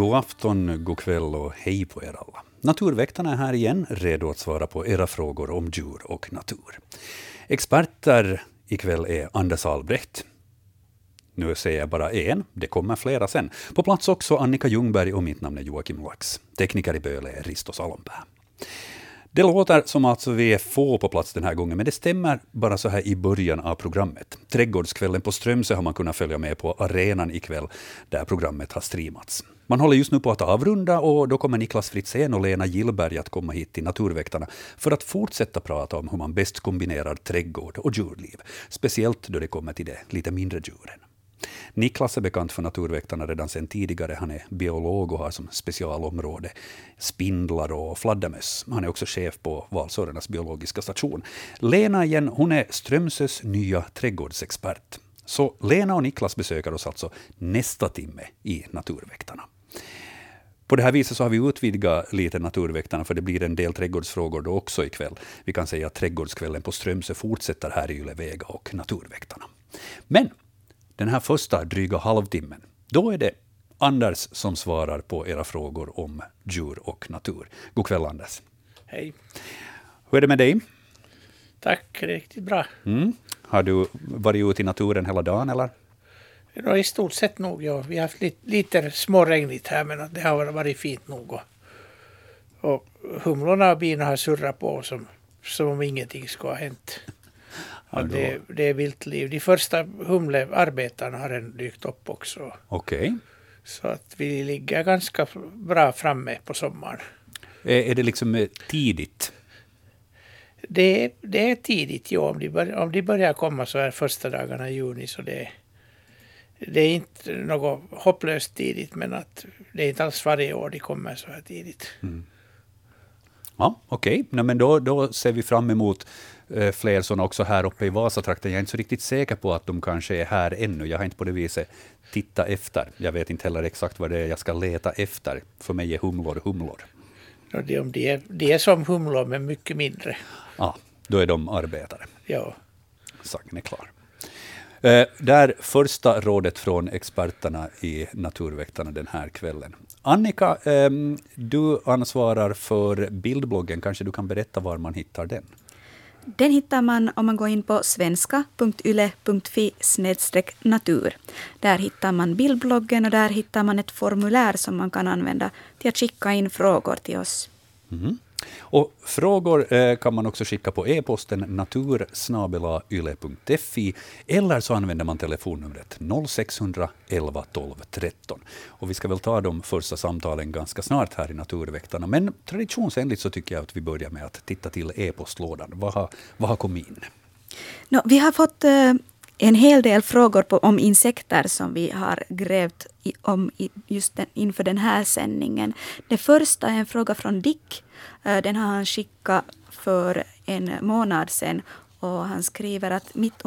God afton, god kväll och hej på er alla. Naturväktarna är här igen, redo att svara på era frågor om djur och natur. Experter ikväll är Anders Albrecht. Nu säger jag bara en, det kommer flera sen. På plats också Annika Ljungberg och mitt namn är Joakim Lax. Tekniker i Böle är Risto Salonpää. Det låter som att vi är få på plats den här gången, men det stämmer bara så här i början av programmet. Trädgårdskvällen på Strömsö har man kunnat följa med på arenan ikväll, där programmet har streamats. Man håller just nu på att avrunda och då kommer Niklas Fritzén och Lena Gillberg att komma hit till Naturväktarna för att fortsätta prata om hur man bäst kombinerar trädgård och djurliv, speciellt då det kommer till de lite mindre djuren. Niklas är bekant för Naturväktarna redan sedan tidigare. Han är biolog och har som specialområde spindlar och fladdermöss. Han är också chef på Valsörarnas biologiska station. Lena igen, hon är Strömsös nya trädgårdsexpert. Så Lena och Niklas besöker oss alltså nästa timme i Naturväktarna. På det här viset så har vi utvidgat lite Naturväktarna, för det blir en del trädgårdsfrågor då också ikväll. Vi kan säga att Trädgårdskvällen på Strömsö fortsätter här i Ylevega och Naturväktarna. Men den här första dryga halvtimmen, då är det Anders som svarar på era frågor om djur och natur. God kväll Anders. Hej. Hur är det med dig? Tack, riktigt bra. Mm. Har du varit ute i naturen hela dagen eller? Ja, I stort sett nog, ja. Vi har haft lite, lite småregnigt här, men det har varit fint nog. Och, och humlorna och bina har surrat på som, som om ingenting skulle ha hänt. Ja, det, det, är vilt liv. De första humlearbetarna har än dykt upp också. Okej. Okay. Så att vi ligger ganska bra framme på sommaren. Är, är det liksom eh, tidigt? Det, det är tidigt, ja. Om de, börjar, om de börjar komma så är första dagarna i juni. Så det, det är inte något hopplöst tidigt, men att det är inte alls varje år de kommer så här tidigt. Mm. Ja, Okej, okay. men då, då ser vi fram emot eh, fler sådana också här uppe i Vasatrakten. Jag är inte så riktigt säker på att de kanske är här ännu. Jag har inte på det viset tittat efter. Jag vet inte heller exakt vad det är jag ska leta efter. För mig är humlor humlor. Ja, det, de, är, de är som humlor, men mycket mindre. Ja, då är de arbetare. Ja. Saken är klar. Eh, där första rådet från experterna i Naturväktarna den här kvällen. Annika, eh, du ansvarar för bildbloggen. Kanske du kan berätta var man hittar den? Den hittar man om man går in på svenska.yle.fi natur. Där hittar man bildbloggen och där hittar man ett formulär som man kan använda till att skicka in frågor till oss. Mm. Och frågor eh, kan man också skicka på e-posten natursnabelayle.fi eller så använder man telefonnumret 0611 12 13. Och vi ska väl ta de första samtalen ganska snart här i Naturväktarna, men traditionsenligt så tycker jag att vi börjar med att titta till e-postlådan. Vad har, vad har kommit in? No, vi har fått eh, en hel del frågor på, om insekter som vi har grävt i, om i, just den, inför den här sändningen. Det första är en fråga från Dick. Eh, den har han skickat för en månad sedan. Och han skriver att mitt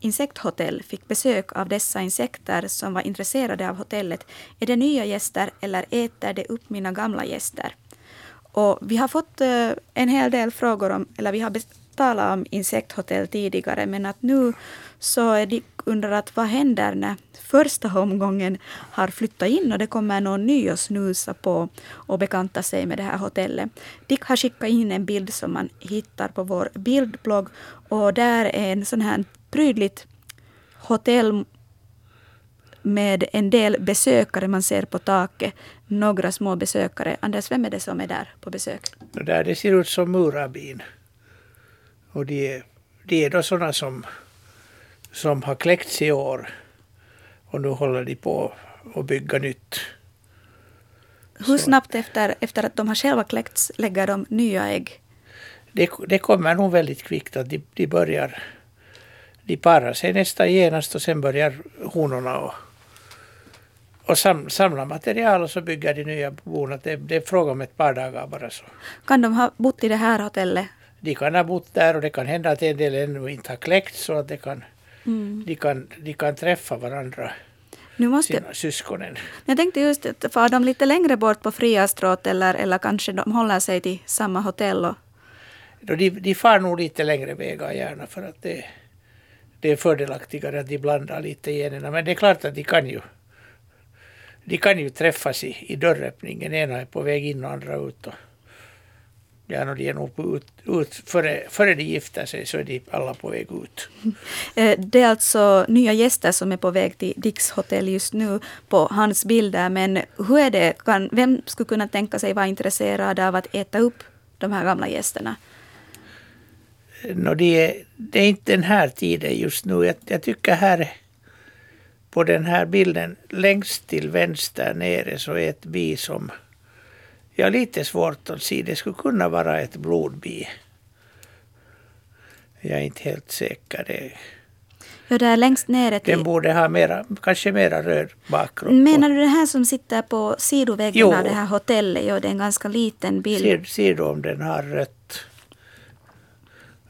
insekthotell fick besök av dessa insekter som var intresserade av hotellet. Är det nya gäster eller äter det upp mina gamla gäster? Och vi har fått eh, en hel del frågor om, eller vi har talat om insekthotell tidigare, men att nu så de undrar att vad händer när första omgången har flyttat in och det kommer någon ny och snusa på och bekanta sig med det här hotellet. Dick har skickat in en bild som man hittar på vår bildblogg och där är en sån här prydligt hotell med en del besökare man ser på taket. Några små besökare. Anders, vem är det som är där på besök? Det, där, det ser ut som murabin. Och det, det de är då sådana som, som har kläckts i år. Och nu håller de på att bygga nytt. Hur snabbt efter, efter att de har själva kläckts lägger de nya ägg? Det, det kommer nog väldigt kvickt att de, de börjar de parar sig nästan genast och sen börjar honorna och, och sam, samla material och så bygger de nya bon. Det, det är fråga om ett par dagar bara. så. Kan de ha bott i det här hotellet de kan ha bott där och det kan hända att en del ännu inte har kläckt så att de kan, mm. de kan, de kan träffa varandra. Nu måste, sina syskonen. Jag tänkte just att far de lite längre bort på Friastråt eller, eller kanske de håller sig till samma hotell? Och... De, de far nog lite längre vägar gärna för att det, det är fördelaktigare att de blandar lite generna. Men det är klart att de kan ju de kan ju träffas i, i dörröppningen. Ena är på väg in och andra ut. Och, ja, de är nog på ut, ut före, före de gifter sig så är de alla på väg ut. Eh, Det är alltså nya gäster som är på väg till Dicks hotell just nu på hans bilder. Men hur är det? Kan, vem skulle kunna tänka sig vara intresserad av att äta upp de här gamla gästerna? No, det, är, det är inte den här tiden just nu. Jag, jag tycker här på den här bilden längst till vänster nere så är ett bi som jag har lite svårt att se. Det skulle kunna vara ett blodbi. Jag är inte helt säker. Det, Ja, där längst nere till... den borde ha mera, kanske mera röd bakgrund. Menar du den här som sitter på sidoväggen Jo. av det här hotellet? Ja, det är en ganska liten bild. Ser, ser du om den har rött,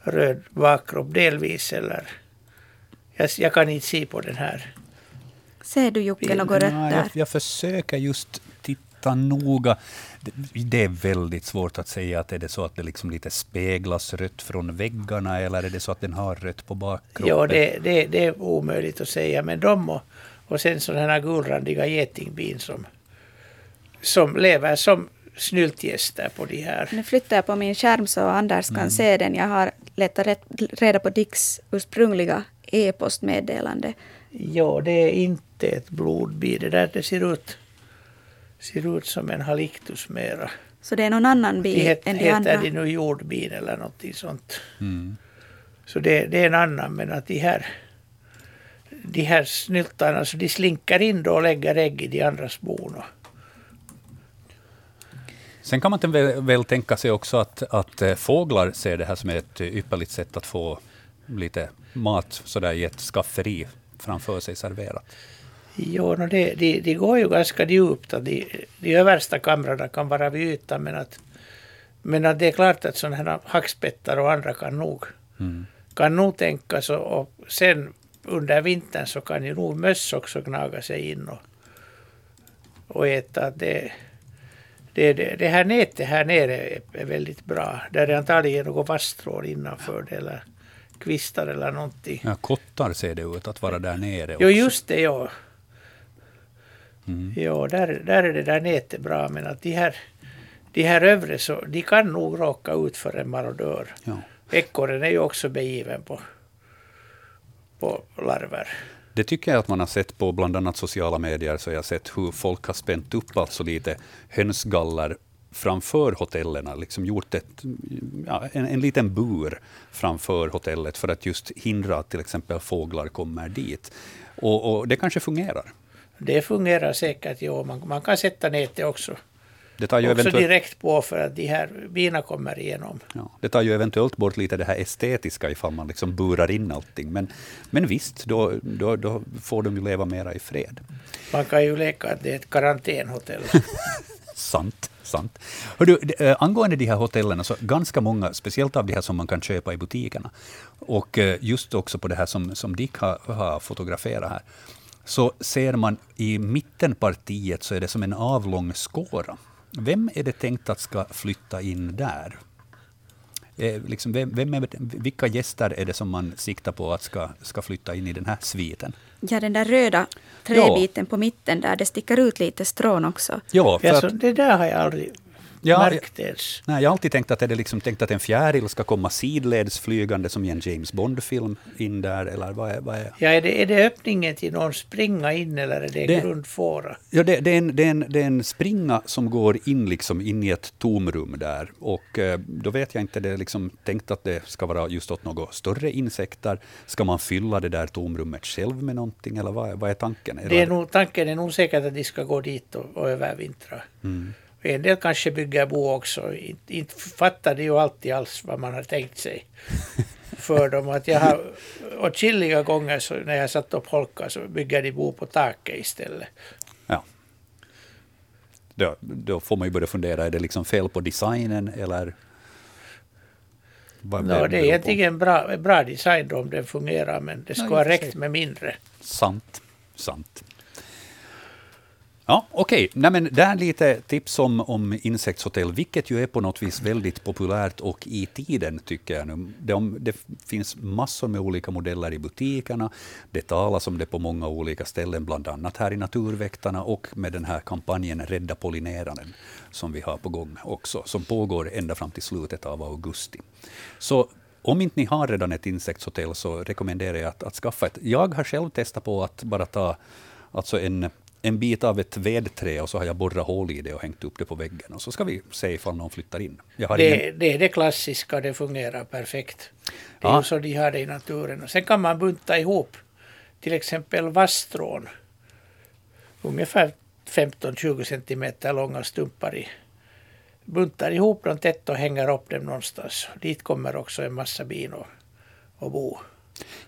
röd bakkropp delvis eller? Jag, jag kan inte se på den här. Ser du Jocke något rött där? jag, jag försöker just titta noga. Det, är väldigt svårt att säga att är det så att det liksom lite speglas rött från väggarna eller är det så att den har rött på bakkroppen? Ja, det, det, det är omöjligt att säga. Men de och, och sen sådana här gulrandiga getingbin som, som lever som snyltgäster på de här. Nu flyttar jag på min skärm så Anders Mm. kan se den. Jag har letat reda på Dicks ursprungliga e-postmeddelande. Ja, det är inte ett blodbi. Det där det ser ut, ser ut som en halictus mera. Så det är någon annan bi het, än de heter andra. de nu jordbin eller någonting sånt. Mm. Så det, det är en annan, men att de här, de här snyltarna, så de slinker in då och lägger ägg i de andras bon. Sen kan man väl, väl tänka sig också att, att eh, fåglar ser det här som ett eh, ypperligt sätt att få lite mat sådär i ett skafferi framför sig serverat. Jo, no det, de, de går ju ganska djupt och de, de översta kamrarna kan vara vid ytan men att, men att det är klart att sådana här hackspettar och andra kan nog, Mm. kan nog tänkas och, och sen under vintern så kan ju nog möss också gnaga sig in och, och äta. Det, det, det, det här nätet här nere är, är väldigt bra. Där är antagligen något vasstråd innanför det eller kvistar eller någonting. Ja, kottar ser det ut att vara där nere Jo, också. just det, ja. Mm. Jo, där, där är det där nätet bra, men att de här, de här övre, så, de kan nog råka ut för en marodör. Ja. Ekorren är ju också begiven på, på larver. Det tycker jag att man har sett på bland annat sociala medier, så jag har sett hur folk har spänt upp alltså lite hönsgaller framför hotellerna, liksom gjort ett, ja, en, en liten bur framför hotellet för att just hindra att till exempel fåglar kommer dit. Och, och det kanske fungerar. Det fungerar säkert, jo. Man, man kan sätta nätet också. Det tar, ju Också eventuellt, direkt på för att de här bina kommer igenom. ja, det tar ju eventuellt bort lite det här estetiska ifall man liksom burar in allting. Men, men visst, då, då, då får de ju leva mera i fred. Man kan ju leka att det är ett karantänhotell. Sant. sant. Hördu, eh, angående de här hotellen, så ganska många, speciellt av de här som man kan köpa i butikerna, och eh, just också på det här som, som Dick har, har fotograferat här, så ser man i mittenpartiet så är det som en avlång skåra. Vem är det tänkt att ska flytta in där? Eh, liksom, vem, vem är, vilka gäster är det som man siktar på att ska, ska flytta in i den här sviten? Ja, den där röda träbiten på mitten där, det sticker ut lite strån också. Ja, för ja, att, så det där har jag aldrig Ja, märkt ens. Nej, jag har alltid tänkt att, är det liksom tänkt att en fjäril ska komma sidleds flygande som i en James Bond-film in där, eller vad är, vad är Ja, är det, är det öppningen till någon springa in eller är det, Det- grundfåra? Ja, det, det, är en, det, är en, det är en springa som går in, liksom in i ett tomrum där. Och eh, då vet jag inte, det är liksom tänkt att det ska vara just åt några större insekter. Ska man fylla det där tomrummet själv med någonting, eller vad, är- vad är tanken? Det är nog, tanken är nog säkert att de ska gå dit och, och övervintra. Mm. En del kanske bygger bo också. Inte, inte fattar de ju alltid alls vad man har tänkt sig för dem. Att jag har åtskilliga gånger så när jag satt upp holkar så bygger de bo på taket istället. Ja. Då, då får man ju börja fundera, är det liksom fel på designen, eller? Vad beror det är egentligen bra, bra design då om den fungerar men det och för sig. räckt med mindre. Sant. Sant. Ja, okej. Okay. Nej, där lite tips om, om insektshotell, vilket ju är på något vis väldigt populärt och i tiden, tycker jag. Nu. De, det finns massor med olika modeller i butikerna. Det talas om det på många olika ställen, bland annat här i Naturväktarna och med den här kampanjen Rädda pollineraren som vi har på gång också, som pågår ända fram till slutet av augusti. Så om inte ni har redan ett insektshotell så rekommenderar jag att, att skaffa ett. Jag har själv testat på att bara ta alltså en en bit av ett vedträ och så har jag borrat hål i det och hängt upp det på väggen. Och så ska vi se ifall någon flyttar in. det, ingen... det är det klassiska, det fungerar perfekt. Det är ja. ju så de har det i naturen. Och sen kan man bunta ihop till exempel vasstrån. Ungefär 15-20 centimeter långa stumpar i. Buntar ihop dem tätt och hänger upp dem någonstans. Dit kommer också en massa bin och, och bo.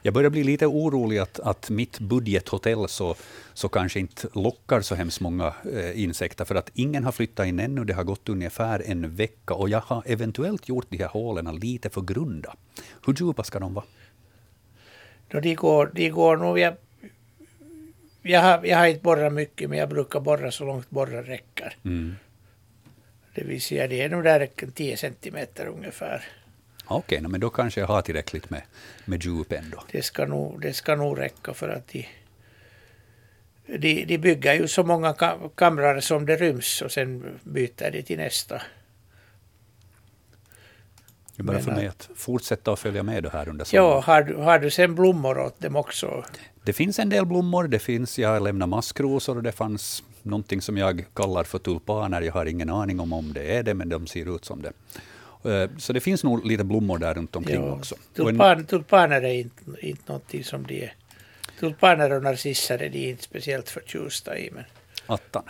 Jag börjar bli lite orolig att, att mitt budgethotell så, så kanske inte lockar så hemskt många eh, insekter, för att ingen har flyttat in ännu. Det har gått ungefär en vecka och jag har eventuellt gjort de här hålen lite för grunda. Hur djupa ska de vara? No, de, går, de går nog... Jag, jag, har, jag har inte borrat mycket, men jag brukar borra så långt borren räcker. Mm. Det vill säga, det är nog där 10 centimeter ungefär. Okej, okay, men då kanske jag har tillräckligt med, med djup ändå. Det ska, nog, det ska nog räcka för att de, de, de bygger ju så många kamrar som det ryms och sen byter de till nästa. Det är bara för mig att fortsätta att följa med det här under sommaren. Ja, har du, har du sen blommor åt dem också? Det finns en del blommor. Det finns, jag lämnar maskrosor och det fanns någonting som jag kallar för tulpaner. Jag har ingen aning om om det är det, men de ser ut som det. Eh, så det finns nog lite blommor där runt omkring jo, också. Tulpan, tulpaner är inte, inte någonting som de är. Tulpaner och narcisser är de inte speciellt förtjusta i. Men Attan.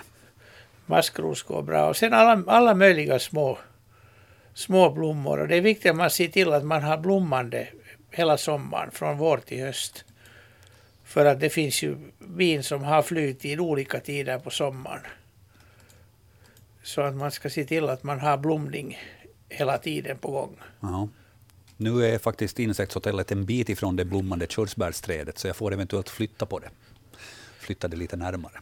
Maskros går bra. Och sen alla, alla möjliga små, små blommor. Och det är viktigt att man ser till att man har blommande hela sommaren, från vår till höst. För att det finns ju bin som har flyttid olika tider på sommaren. Så att man ska se till att man har blomning hela tiden på gång. Ja. Nu är faktiskt insektshotellet en bit ifrån det blommande körsbärsträdet, så jag får eventuellt flytta på det. Flytta det lite närmare.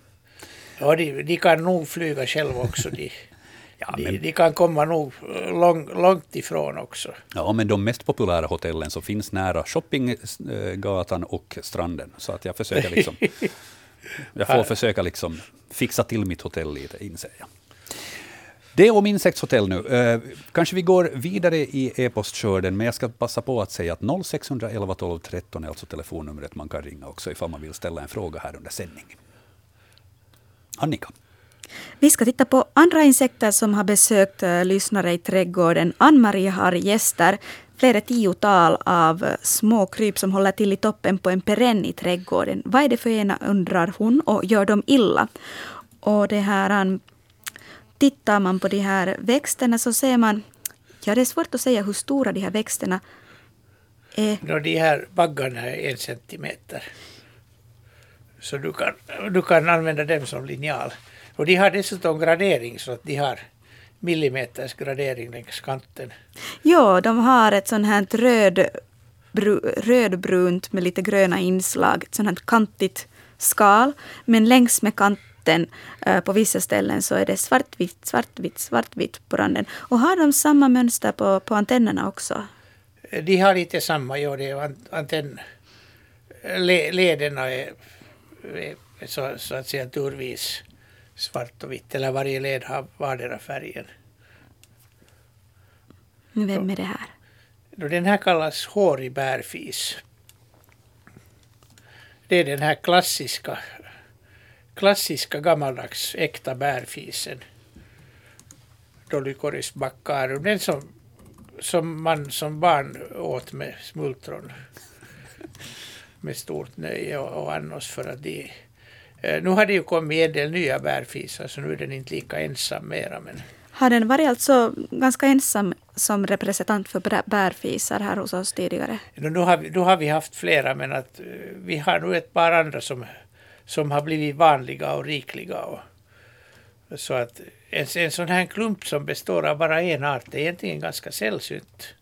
Ja, de, de kan nog flyga själva också. De, ja, men, de, de, kan komma nog lång, långt ifrån också. Ja, men de mest populära hotellen som finns nära shoppinggatan och stranden. Så att jag försöker liksom... Jag får försöka liksom fixa till mitt hotell lite, inser jag. Det är om insektshotell nu. Eh, kanske vi går vidare i e-postskörden, men jag ska passa på att säga att 0611 12 13 är alltså telefonnumret man kan ringa också ifall man vill ställa en fråga här under sändningen. Annika. Vi ska titta på andra insekter som har besökt uh, lyssnare i trädgården. Ann-Marie har gäster, flera tiotal av småkryp små kryp som håller till i toppen på en perenn i trädgården. Vad är det för ena undrar hon och gör dem illa? Och det här tittar man på de här växterna så ser man, ja det är svårt att säga hur stora de här växterna är. No, de här baggarna är en centimeter. Så du kan, du kan använda dem som linjal. Och de har dessutom gradering så att de har millimeters gradering längs kanten. Ja, de har ett sånt här röd, bru, rödbrunt med lite gröna inslag, ett sånt här kantigt skal. Men längs med kanten mitten. Eh, på vissa ställen så är det svartvitt, svartvitt, svartvitt på randen. Och har de samma mönster på, på antennerna också? De har lite samma, ja. Det är antenn... Lederna är, är så, så, att säga turvis svart och vitt. Eller varje led har vardera färgen. Vem är det här? Den här kallas hårig bärfis. Det är den här klassiska klassiska gammaldags äkta bärfisen. Dolichoris baccarum. Den som, som man som barn åt med smultron. med stort nöje och, och annars för att de eh, nu har det ju kommit en del nya bärfisar så nu är den inte lika ensam mera. Men... Har den varit alltså ganska ensam som representant för bärfisar här hos oss tidigare? Nu har vi, nu har vi haft flera men att eh, vi har nu ett par andra som som har blivit vanliga och rikliga. Och, så att en, en sån här klump som består av bara en art är egentligen ganska sällsynt.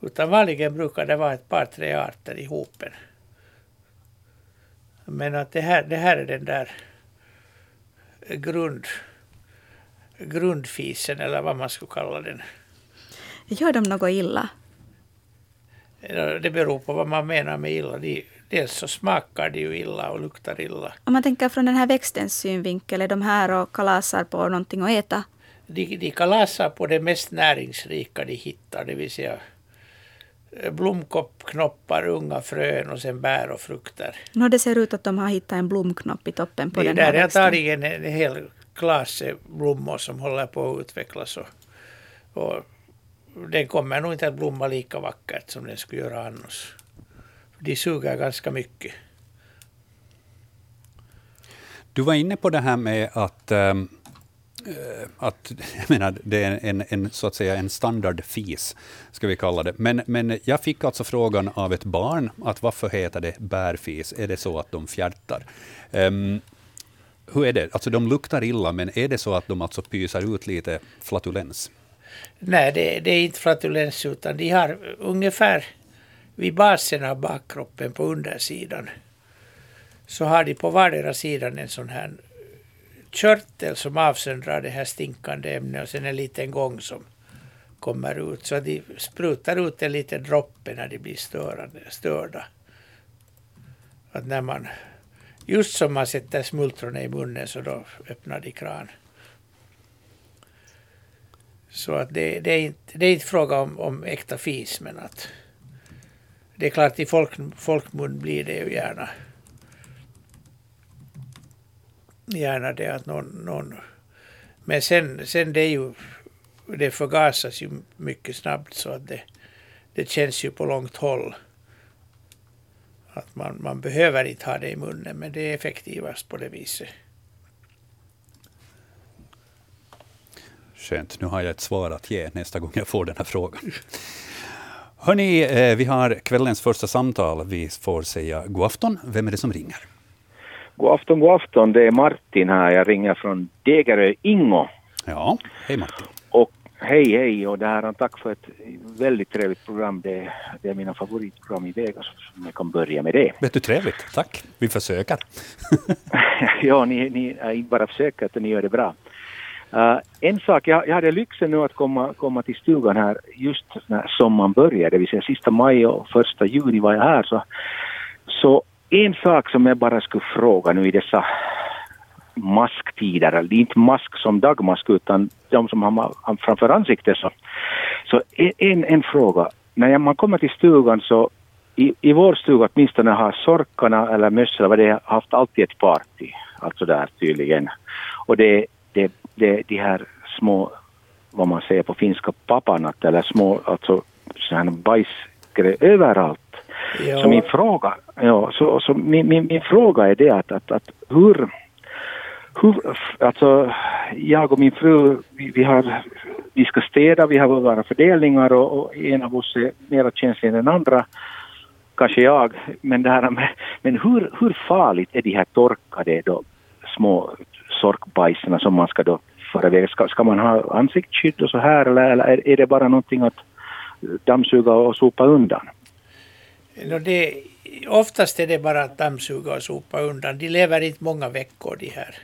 Utan vanligen brukar det vara ett par, tre arter i hopen. Men att det här, det här är den där grund, grundfisen eller vad man skulle kalla den. Gör de något illa? Det beror på vad man menar med illa. De, dels så smakar de ju illa och luktar illa. Om man tänker från den här växtens synvinkel, är de här och kalasar på någonting att äta? De, de kalasar på det mest näringsrika de hittar, det vill säga eh, blomknoppar, unga frön och sen bär och frukter. Nå, det ser ut att de har hittat en blomknopp i toppen på det den här här är växten. antagligen en hel klase blommor som håller på att utvecklas. Och, och den kommer nog inte att blomma lika vackert som den skulle göra annars. De suger ganska mycket. Du var inne på det här med att, ähm, äh, att jag menar, det är en, en, så att säga en standardfis, ska vi kalla det. Men, men jag fick alltså frågan av ett barn, att varför heter det bärfis? Är det så att de fjärtar? Ähm, hur är det? Alltså de luktar illa, men är det så att de alltså pyser ut lite flatulens? Nej, det, det är inte flatulens utan de har ungefär vid basen av bakkroppen på undersidan så har de på vardera sidan en sån här körtel som avsöndrar det här stinkande ämnet och sen en liten gång som kommer ut. Så de sprutar ut en liten droppe när de blir störande, störda. Att när man, just som man sätter smultronen i munnen så då öppnar de kran. Så att det, det, är inte, det är inte fråga om, om äkta fis men att det är klart i folk, folkmun blir det ju gärna gärna det att någon, någon men sen, sen det är ju det förgasas ju mycket snabbt så att det, det känns ju på långt håll att man, man behöver inte ha det i munnen men det är effektivast på det viset. Skönt, nu har jag ett svar att ge nästa gång jag får den här frågan. Hörni, eh, vi har kvällens första samtal. Vi får säga god afton. Vem är det som ringer? God afton, god afton. Det är Martin här. Jag ringer från Degerö, Ingo. Ja, hej Martin. Och hej, hej. Och det här, tack för ett väldigt trevligt program. Det, det är mina favoritprogram i Vegas. Om jag kan börja med det. Vet du, trevligt. Tack. Vi försöker. ja, ni, ni inte bara försöker, utan ni gör det bra. Uh, en sak, jag, jag hade lyxen nu att komma, komma till stugan här just när sommaren började, det vill säga sista maj och första juni var jag här. Så, så en sak som jag bara skulle fråga nu i dessa masktider, eller inte mask som dagmask utan de som har framför ansiktet så, så e-, en, en fråga. När man kommer till stugan så i, i vår stuga åtminstone har sorkarna eller mössorna vad det haft alltid ett party. Alltså där tydligen. Och det, det, det, de här små, vad man säger på finska, papanat eller små, alltså sådana bajsgrejer överallt. Ja. Så min fråga, ja, så, så min, min, min fråga är det att, att, att hur, hur, alltså jag och min fru, vi, vi, har, vi ska städa, vi har våra fördelningar och, och en av oss är mer känslig än den andra, kanske jag, men, det här med, men hur, hur farligt är de här torkade då, små sorkbajsarna som man ska då föra iväg? Ska, ska man ha ansiktsskydd och så här eller, eller är det bara någonting att dammsuga och sopa undan? No, det, oftast är det bara att dammsuga och sopa undan. De lever inte många veckor de här,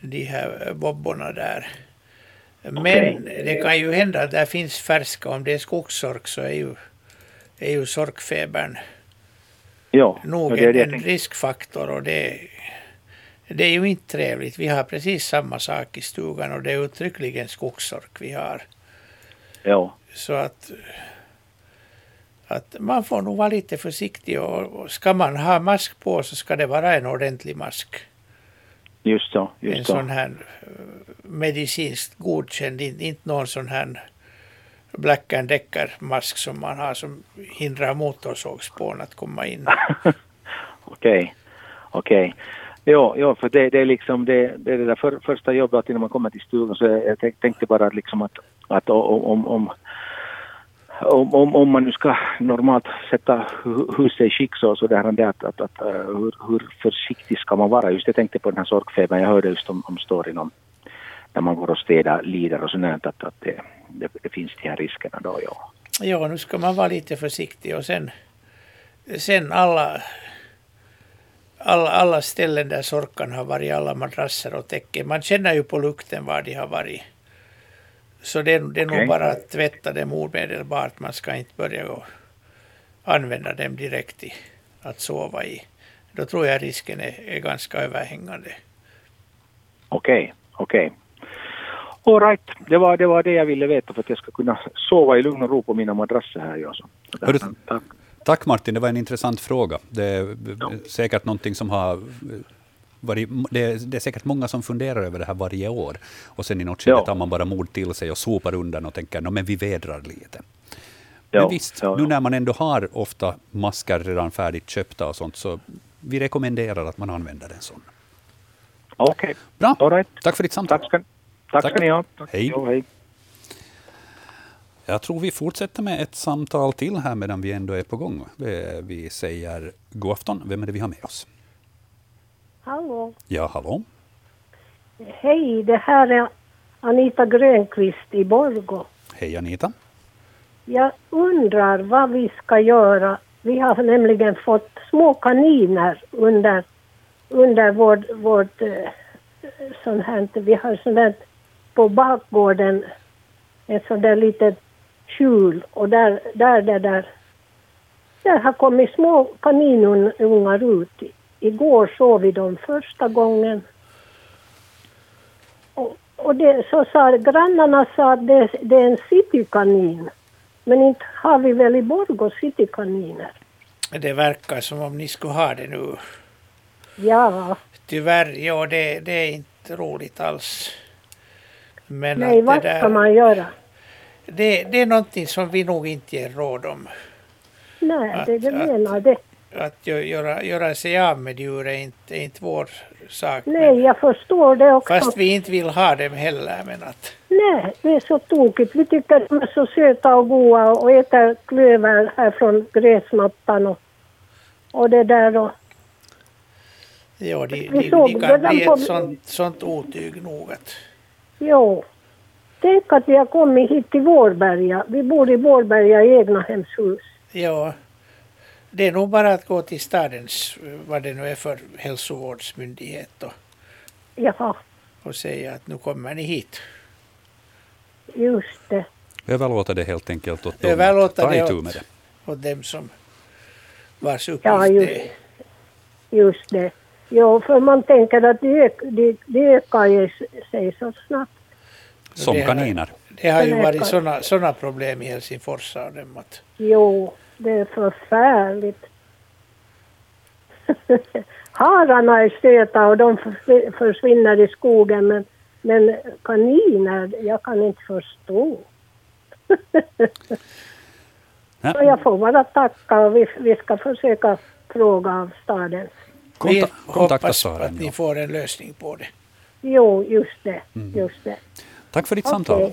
de här bobborna där. Men okay. det kan ju hända att det finns färska, om det är skogssork så är ju, är ju sorkfebern ja, nog en, en riskfaktor och det, det är ju inte trevligt. Vi har precis samma sak i stugan och det är uttryckligen skogssork vi har. Ja. Så att att man får nog vara lite försiktig och ska man ha mask på så ska det vara en ordentlig mask. Just så. Just en så. sån här medicinskt godkänd, inte någon sån här Black and Decker mask som man har som hindrar motorsågsspån att komma in. Okej, okej. Jo, ja för det, det är liksom det, det, är det där för, första jobbet innan man kommer till stugan så jag, jag tänkte bara liksom att, att om, om om, om, om man nu ska normalt sätta huset i skick så, så det här det att, att, att eh, hur, hur försiktig ska man vara? Just jag tänkte på den här sorkfebern, jag hörde just om, om storyn om när man går och städar lider och sånt att, att det, det, det, finns de här riskerna då, ja. Ja, nu ska man vara lite försiktig och sen, sen alla, alla, alla ställen där sorkan har varit, alla madrasser och täcken. Man känner ju på lukten var de har varit. Så det, det är Okej. nog bara att tvätta dem omedelbart. Man ska inte börja använda dem direkt i att sova i. Då tror jag risken är, är ganska överhängande. Okej, okej. All right, det var, det var det jag ville veta för att jag ska kunna sova i lugn och ro på mina madrasser här. Tack. Tack Martin, det var en intressant fråga. Det är säkert någonting som har varit, det, är, det är säkert många som funderar över det här varje år. Och sen i något skede Ja. tar man bara mod till sig och sopar undan och tänker no, men vi vädrar lite. Ja, men visst, nu när man ändå har ofta masker redan färdigt köpta och sånt, så vi rekommenderar att man använder en sån. Okej, Bra, all right. tack för ditt samtal. Tack ska, Tack. ska ni ha. Tack. Hej. Jo, hej. Jag tror vi fortsätter med ett samtal till här medan vi ändå är på gång. Vi säger god afton. Vem är det vi har med oss? Hallå. Ja, hallå? Hej, det här är Anita Grönqvist i Borgå. Hej Anita. Jag undrar vad vi ska göra. Vi har nämligen fått små kaniner under, under vårt, vårt eh, här, vi har sån där på bakgården ett sånt där litet skjul och där, där det där, där har kommit små kaninungar ut. Igår såg vi dem första gången och, och det, så sa grannarna sa att det, det är en citykanin. Men inte har vi väl i Borgå citykaniner? Det verkar som om ni skulle ha det nu. Ja, Tyvärr, ja det, det är inte roligt alls. Men nej vad ska där, man göra? Det, det är någonting som vi nog inte ger råd om. Nej, Att- det, det att- menar det. Att gö- göra, göra sig av med djur är inte, är inte vår sak. Nej, Men, jag förstår det också. fast vi inte vill ha dem heller. Men att, Nej, det är så tokigt. Vi tycker de är så söta och goda och äter klöver här från gräsmattan och, och det där och ja, de, de, de det kan bli ett sånt, sånt otyg nog att jo. Tänk att vi har kommit hit till Vårberga. Vi bor i Vårberga i egna hemshus. ja, det är nog bara att gå till stadens, vad det nu är för hälsovårdsmyndighet och, Jaha, och säga att nu kommer ni hit. just det. Överlåta det helt enkelt åt dem. Överlåta Ta det itu åt- med det. Och dem som vars uppgift Ja, just, det är. just det. Jo, för man tänker att det, det, det ökar ju sig så snabbt. Som Det har- kaniner. Det har ju varit sådana såna problem i Helsingfors av dem att Jo, det är förfärligt. Hararna är söta och de försv- försvinner i skogen men, men kaniner, jag kan inte förstå. Så jag får bara tacka och vi, vi ska försöka fråga av stadens. Konta- vi hoppas att ni får en lösning på det. Jo, just det, Mm. just det. Tack för ditt Okej. samtal.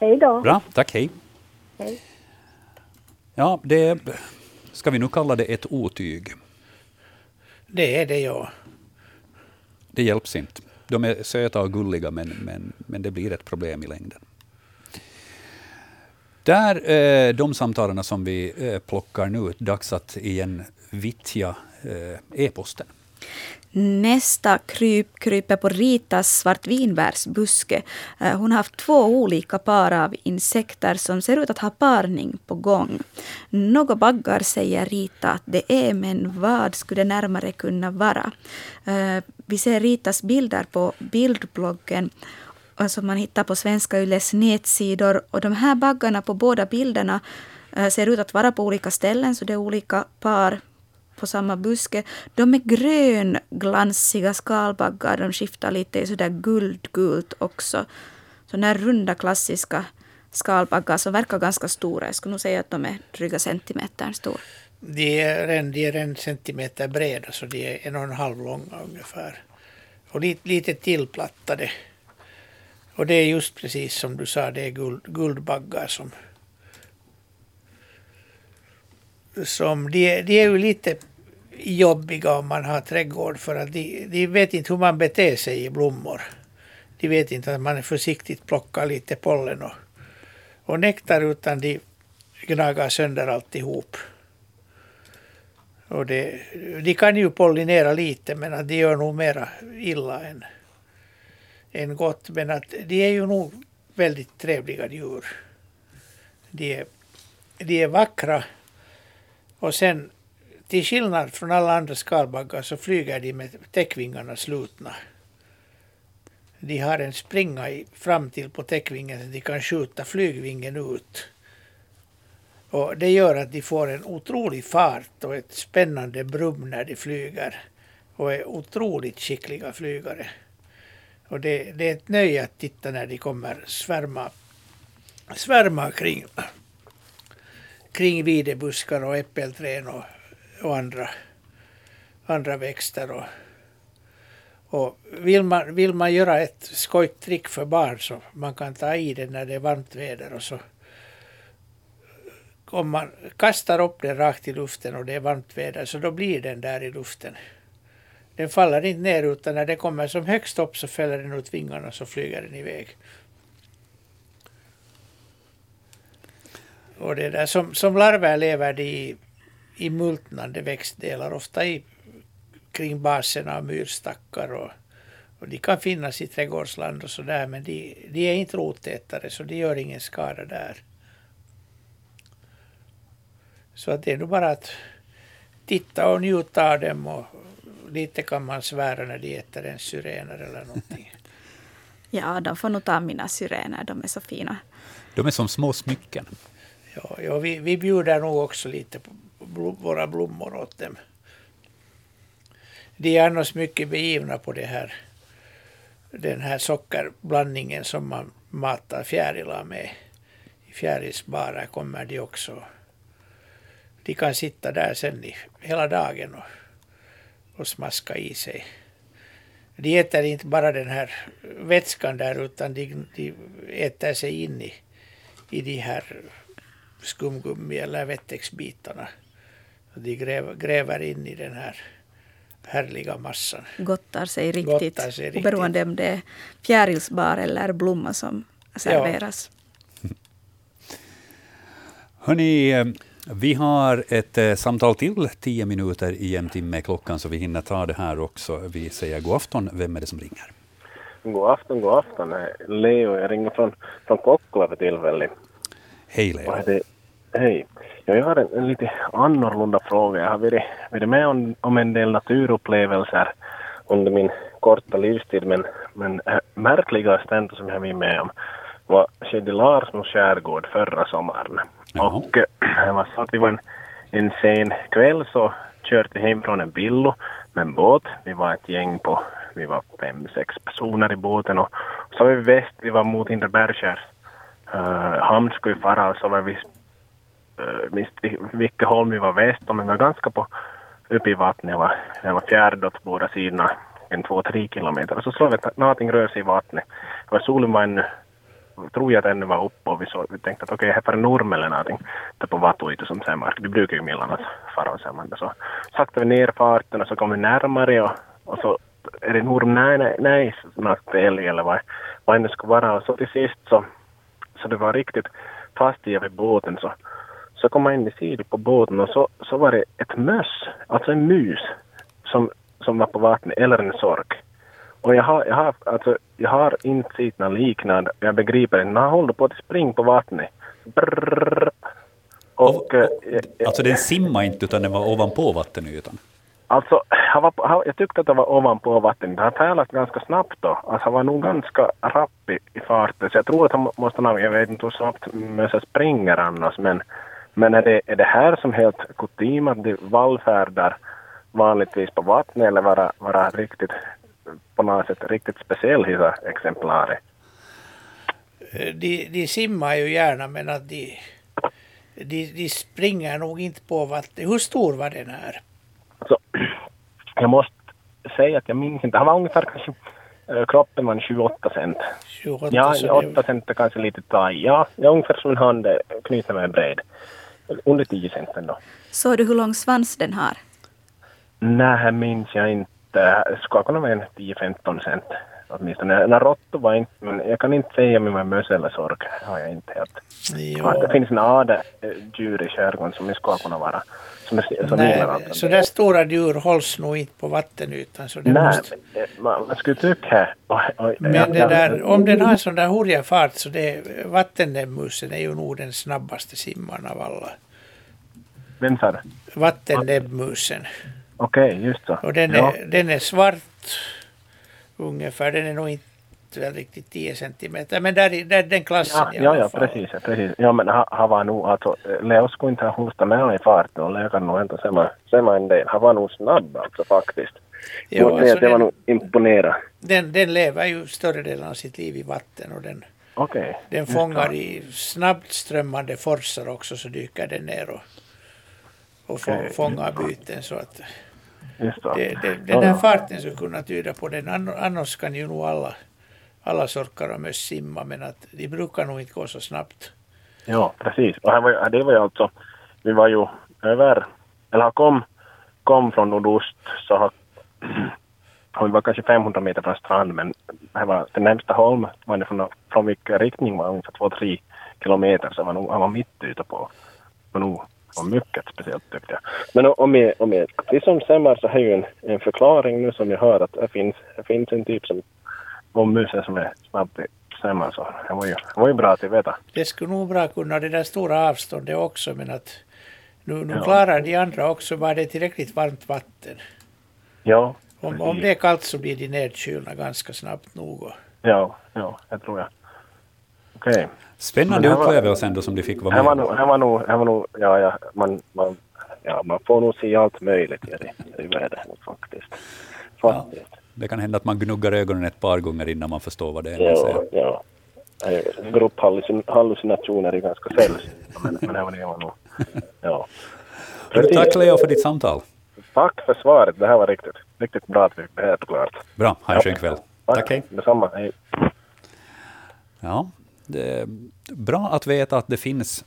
Hej då. Bra, tack, hej. Hej. Ja, det ska vi nu kalla det ett otyg. Det är det ja. Det hjälps inte. De är söta och gulliga, men, men, men det blir ett problem i längden. Där, eh, de samtalen som vi eh, plockar nu, dags att igen vittja eh, e-posten. Nästa kryp kryper på Ritas svartvinbärsbuske. Eh, hon har haft två olika par av insekter som ser ut att ha parning på gång. Några baggar säger Rita att det är, men vad skulle det närmare kunna vara? Eh, vi ser Ritas bilder på bildbloggen eh, som man hittar på Svenska Yles nätsidor. Och de här baggarna på båda bilderna ser ut att vara på olika ställen, så det är olika par på samma buske. De är grönglansiga skalbaggar. De skiftar lite i sådär guldgult också. Sådana här runda klassiska skalbaggar som verkar ganska stora. Jag skulle nog säga att de är dryga centimetern stora. De är, en, de är en centimeter breda så de är en och en halv långa ungefär. Och lite, lite tillplattade. Och det är just precis som du sa, det är guld, guldbaggar som som de, är- de är ju lite jobbiga om man har trädgård för att de, de vet inte hur man beter sig i blommor. De vet inte att man är försiktigt plockar lite pollen och, och nektar utan de gnagar sönder alltihop. Och det, de kan ju pollinera lite men att de gör nog mera illa än, än gott. Men att de är ju nog väldigt trevliga djur. De är, de är vackra och sen till skillnad från alla andra skalbaggar så flyger de med täckvingarna slutna. De har en springa i, fram till på täckvingen så de kan skjuta flygvingen ut. Och det gör att de får en otrolig fart och ett spännande brum när de flyger. Och är otroligt skickliga flygare. Och det, det är ett nöje att titta när de kommer svärma, svärma kring, kring videbuskar och äppelträd och, och andra, andra växter. Och, och vill, man, vill man göra ett skojt trick för barn så man kan ta i den när det är varmt väder och så om man kastar upp den rakt i luften och det är varmt väder så då blir den där i luften. Den faller inte ner utan när den kommer som högst upp så fäller den ut vingarna och så flyger den iväg. Och det där, som, som larver lever de i, i multnande växtdelar, ofta i, kring basen av myrstackar och, och de kan finnas i trädgårdsland och sådär men de, de är inte rotätare så de gör ingen skada där. Så att det är nog bara att titta och njuta av dem och lite kan man svära när de äter en syrener eller någonting. Ja, de får nog ta mina syrener, de är så fina. De är som små smycken. Ja, ja vi, vi bjuder nog också lite på blom, våra blommor åt dem. De är annars mycket begivna på det här, den här sockerblandningen som man matar fjärilar med. I fjärilsbarer kommer de också de kan sitta där sen i, hela dagen och, och smaska i sig. De äter inte bara den här vätskan där utan de, de äter sig in i, i de här skumgummi eller wettexbitarna. De gräver, gräver in i den här härliga massan. Gottar sig riktigt, Gottar sig riktigt. oberoende om det är fjärilsbar eller blomma som serveras. Hörni, eh, vi har ett eh, samtal till, tio minuter i en timme klockan, så vi hinner ta det här också. Vi säger god afton. Vem är det som ringer? God afton, god afton. Leo, jag ringer från, från Kokkola för tillfället. Hej Leo. Det? Hej. Ja, jag har en, en lite annorlunda fråga. Jag har varit, varit med om, om en del naturupplevelser under min korta livstid, men, men äh, märkligaste ändå som jag har varit med om var skedde i Larsmo skärgård förra sommaren. Jaha. Och äh, det var så att vi var en, en sen kväll så körde hem från en billo med en båt. Vi var ett gäng på, vi var fem, sex personer i båten och så var vi väst, vi var mot Inderbergskärs uh, hamn skulle vi fara och så var vi, Eh, minst minns inte vilket håll vi var väst om, men vi var ganska på uppe i vattnet. Det var, det var fjärde åt båda sidorna, en två, tre kilometer. Och så såg vi att någonting rör sig i vattnet. Var solen var ännu tror jag att ännu var uppe och vi, så, vi tänkte att okej, okay, här var en orm eller någonting där på vattuitu som sen mark. Vi brukar ju mellanåt fara och sen så saktade vi ner farten och så kom vi närmare och, och så är det en orm? Nej, nej, nej, snart älg eller vad, vad det skulle vara. Och så till sist så, så det var riktigt fast i vid båten så, så kom man in i sidan på båten och så, så var det ett möss, alltså en mus som, som var på vattnet, eller en sork. Och jag har, jag har, alltså, jag har inte sett något liknande. Jag begriper inte. Han håller på att springa på vattnet. Brrrr. Och, eh, Alltså den simmade inte, utan den var ovanpå vattenytan. Alltså, han var, han, jag tyckte att det var ovanpå vattnet. Han färdas ganska snabbt då. Alltså, han var nog ganska rapp i, i farten. Så jag tror att han må- måste ha, jag vet inte hur snabbt mössa springer annars, men, men är, det, är det här som helt kutym att de vallfärdar vanligtvis på vattnet eller vara, vara riktigt på något sätt riktigt speciell hisa exemplarer? Eh, De, de simmar ju gärna men att de, de, de springer nog inte på vattnet. Hur stor var den här? Så, jag måste säga att jag minns inte. Han var ungefär kanske, eh, kroppen var en 28 cent. 28 Ja, så det- 8 cent är kanske lite taj. Ja, ja, ungefär som en hand eh, knyter med en bred. Under 10 cent ändå. Såg du hur lång svans den har? Nej, minns jag inte. Det skulle kunna vara en 10-15 cent. Åtminstone. En råttor var inte, men jag kan inte säga om jag var möss eller sork. Har jag inte helt. Jo. Att det finns en ade djur i skärgården som skulle kunna vara. Som, är, som Nej, så där stora djur hålls nog inte på vattenytan. Så det Nej, måste, men, man, man skulle tycka... Oj, oj, men ja, det ja, där, om den har sån där hurriga fart så det, vattennäbbmusen är ju nog den snabbaste simmaren av alla. Vem sa det? Vattennäbbmusen. Okej, just så. Och den ja. är, den är svart ungefär. Den är nog inte väl riktigt 10 centimeter. Men där, där den klassen Ja, i alla ja, fall. precis. ja, precis. Ja, men han, han var nog, alltså, eh, Leo skulle inte ha hostat med i farten och Leo kan nog ändå säga en del. Han var nog snabb alltså faktiskt. Jo, alltså det var den, nog imponerad. den, den lever ju större delen av sitt liv i vatten och den, Okej. den fångar i snabbt strömmande forsar också så dyker den ner och, och få, Okej. fångar byten så att. Det, det, den ja. farten skulle kunna tyda på den. Annars kan ju nog alla, alla sorkar och möss simma men att de brukar nog inte gå så snabbt. Ja, precis. Och här var, det var ju alltså, vi var ju över, eller han kom, kom från nordost så har, och vi var kanske 500 meter från strand men här var den närmsta holm, var det från, från vilken riktning var ungefär 2-3 kilometer så var nog, han var mitt ute på, var nog var mycket speciellt tyckte jag. Men om jag, om jag precis som Semmar så har ju en, en förklaring nu som jag hör att det finns, det finns en typ som, om musen som är snabb i Semmar så det var ju, det var ju bra att veta. Det skulle nog bra kunna det där stora avståndet också men att nu, nu Ja. klarar de andra också bara det är tillräckligt varmt vatten. Ja, Om, om det är kallt så blir de nedkylda ganska snabbt nog. Ja, ja, det tror jag. Okej. Spännande var- upplevelse ändå som de fick vara med om. här var nog, var nog, ja, ja, man, man, ja, man får nog se allt möjligt i vädret faktiskt. Faktiskt. Det kan hända att man gnuggar ögonen ett par gånger innan man förstår vad det är man Ja, ser. ja. ja. Grupphallucinationer är ganska sällsynta, men, men här var det var nog, ja. Tack Leo för ditt samtal. Tack för svaret, det här var riktigt, riktigt bra att vi fick det här klart. Bra, ha en skön kväll. Tack, hej. Detsamma, hej. Ja, bra att veta att det finns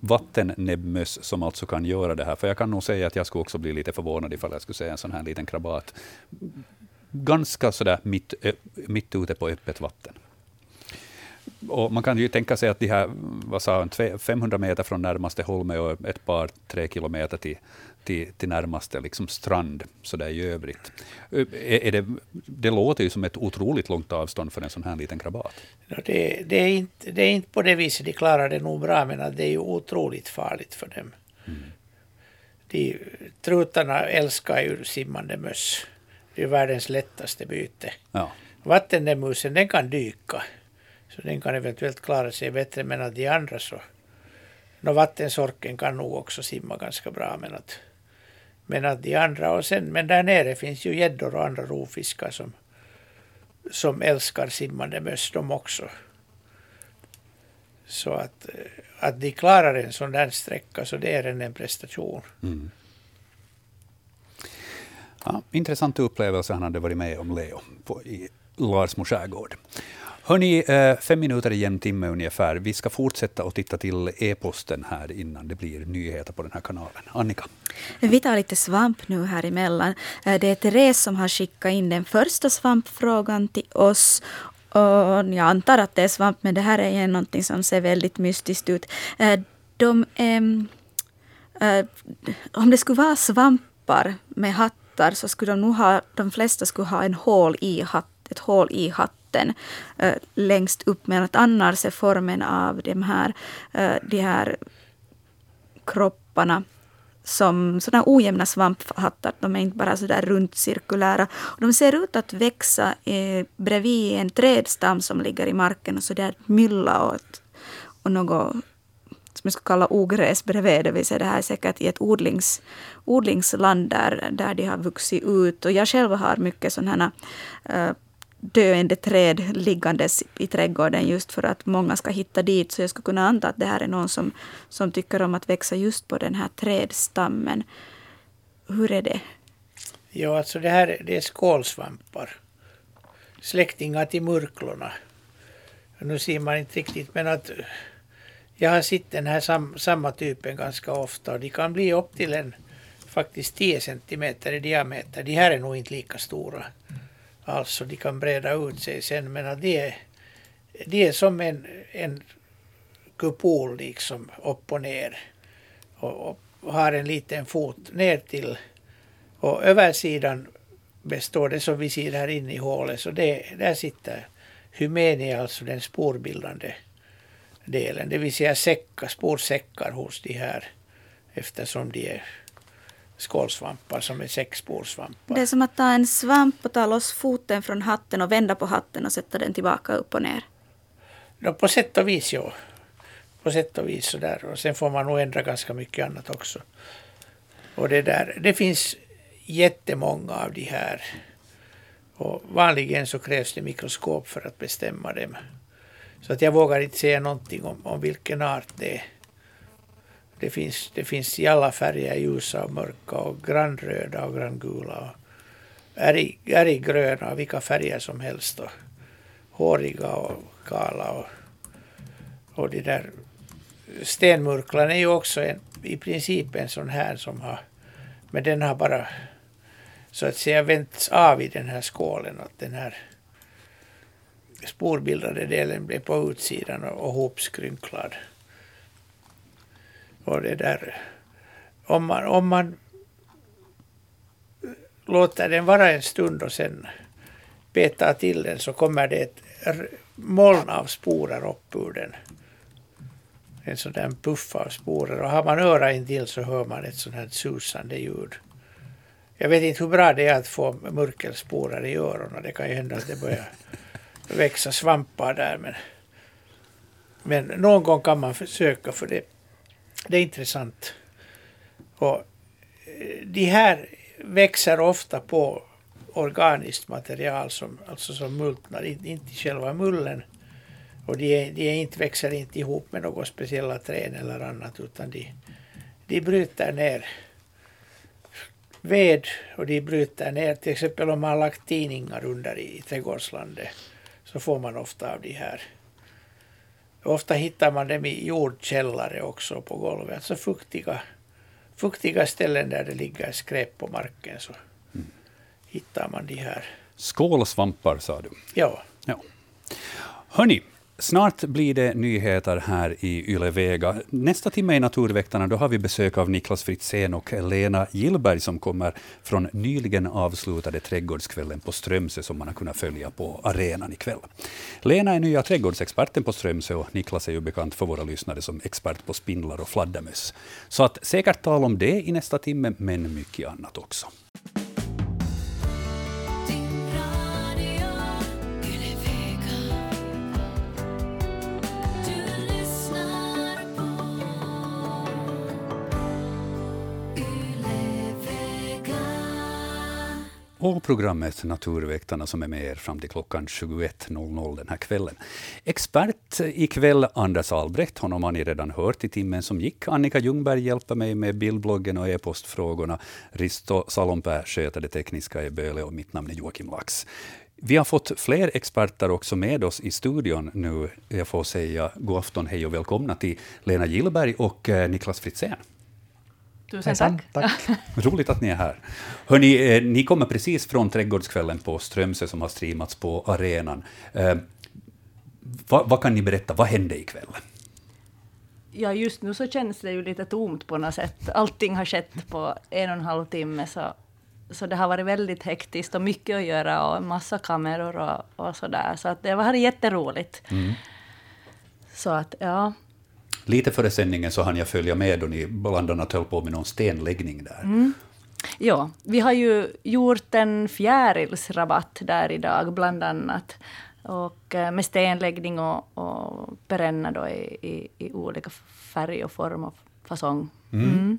vattennäbbmöss som alltså kan göra det här. För jag kan nog säga att jag skulle också bli lite förvånad ifall jag skulle se en sån här liten krabat ganska sådär mitt, mitt ute på öppet vatten. Och man kan ju tänka sig att de här, vad sa han, 500 meter från närmaste holme och ett par, tre kilometer till, till, till närmaste liksom strand, så där i övrigt. Är, det, det låter ju som ett otroligt långt avstånd för en sån här liten krabat. Det, det, är inte, det är inte på det viset de klarar det nog bra men det är ju otroligt farligt för dem. De, trutarna älskar ju simmande möss. Det är världens lättaste byte. Ja. Vattennäbbmusen den kan dyka. Så den kan eventuellt klara sig bättre men att de andra så... No, vattensorken kan nog också simma ganska bra men att... Men att de andra och sen, men där nere finns ju gäddor och andra rovfiskar som, som älskar simmande möss de också. Så att, eh, att de klarar en sån där sträcka så det är en, en prestation. Mm. Ja, intressant upplevelse han hade varit med om, Leo, på, i Larsmo skärgård. Hörni, eh, fem minuter igen timme ungefär. Vi ska fortsätta att titta till e-posten här innan det blir nyheter på den här kanalen. Annika? Vi tar lite svamp nu här emellan. Eh, det är Therese som har skickat in den första svampfrågan till oss. Och jag antar att det är svamp, men det här är igen någonting som ser väldigt mystiskt ut. Eh, de, ehm, eh, om det skulle vara svampar med hattar så skulle de nog ha, de flesta skulle ha en hål i hatt, ett hål i hatten eh, längst upp. Men att annars är formen av de här, äh, de här kropparna som sådana ojämna svamphattar. De är inte bara sådär runt cirkulära. De ser ut att växa eh, bredvid en trädstam som ligger i marken och sådär mylla och, och något som jag skulle kalla ogräs bredvid. Det vill säga det här är säkert i ett odlings, odlingsland där, där de har vuxit ut. Och jag själv har mycket sådana här eh, döende träd liggandes i trädgården just för att många ska hitta dit. Så jag skulle kunna anta att det här är någon som, som tycker om att växa just på den här trädstammen. Hur är det? Ja, alltså det här det är skålsvampar. Släktingar till murklorna. Nu ser man inte riktigt, men att jag har sett den här sam, samma typen ganska ofta och de kan bli upp till en faktiskt 10 centimeter i diameter. De här är nog inte lika stora Alltså de kan breda ut sig sen men att de är, de är som en, en kupol liksom upp och ner. Och, och har en liten fot ner till och översidan består det som vi ser här inne i hålet. Så det, där sitter hymenia, alltså den sporbildande delen. Det vill säga säckar, sporsäckar hos de här eftersom de är skålsvampar som är säcksporsvampar. Det är som att ta en svamp och ta loss foten från hatten och vända på hatten och sätta den tillbaka upp och ner. No, på sätt och vis, ja. På sätt och vis sådär. Och sen får man nog ändra ganska mycket annat också. Och det där, det finns jättemånga av de här. Och vanligen så krävs det mikroskop för att bestämma dem. Så att jag vågar inte säga någonting om, om vilken art det är. Det finns, det finns i alla färger, ljusa och mörka och grannröda och granngula. Och ärggröna och vilka färger som helst. Och håriga och kala. Och, och de där stenmurklan är ju också en, i princip en sån här som har, men den har bara så att säga vänts av i den här skålen. Att den här sporbildande delen blev på utsidan och, och hopskrynklad. Och det där, om man, om man låter den vara en stund och sen petar till den så kommer det ett moln av sporer upp ur den. En sån där puff av sporer. Och har man öra intill så hör man ett sånt här susande ljud. Jag vet inte hur bra det är att få mörkelsporer i öronen. Det kan ju hända att det börjar växa svampar där. Men, men någon gång kan man försöka för det, det är intressant. Och eh, de här växer ofta på organiskt material som, alltså som multnar, inte själva mullen. Och de, de inte, växer inte ihop med några speciella träd eller annat utan de, de bryter ner ved och de bryter ner, till exempel om man har lagt tidningar under i, i trädgårdslandet så får man ofta av de här. Ofta hittar man dem i jordkällare också på golvet, alltså fuktiga, fuktiga ställen där det ligger skräp på marken så mm. hittar man de här. Skålsvampar sa du? Ja. ja. Hörni, Snart blir det nyheter här i Yle Vega. Nästa timme i Naturväktarna då har vi besök av Niklas Fritzén och Lena Gillberg som kommer från nyligen avslutade Trädgårdskvällen på Strömsö som man har kunnat följa på arenan ikväll. Lena är nya trädgårdsexperten på Strömsö och Niklas är ju bekant för våra lyssnare som expert på spindlar och fladdermöss. Så att säkert tal om det i nästa timme, men mycket annat också. Och programmet Naturväktarna som är med er fram till klockan 21.00 den här kvällen. Expert ikväll, Anders Albrecht, honom har ni redan hört i timmen som gick. Annika Ljungberg hjälper mig med bildbloggen och e-postfrågorna. Risto Salompää sköter det tekniska i Böle och mitt namn är Joakim Lax. Vi har fått fler experter också med oss i studion nu. Jag får säga god afton, hej och välkomna till Lena Gillberg och eh, Niklas Fritzén. Tusen tack. tack. Roligt att ni är här. Hörrni, eh, ni kommer precis från Trädgårdskvällen på Strömsö som har streamats på arenan. Eh, vad, vad, kan ni berätta, vad hände ikväll? Ja, just nu så känns det ju lite tomt på något sätt. Allting har skett på en och en halv timme, så, så det har varit väldigt hektiskt och mycket att göra och en massa kameror och, och sådär. Så att det var jätteroligt. Mm. Så att, ja, Lite före sändningen så hann jag följa med då ni bland annat höll på med någon stenläggning där. Mm. Ja, vi har ju gjort en fjärilsrabatt där idag, bland annat. Och eh, med stenläggning och, och perenna då i, i, i olika färg och form och fasong. Mm. Mm.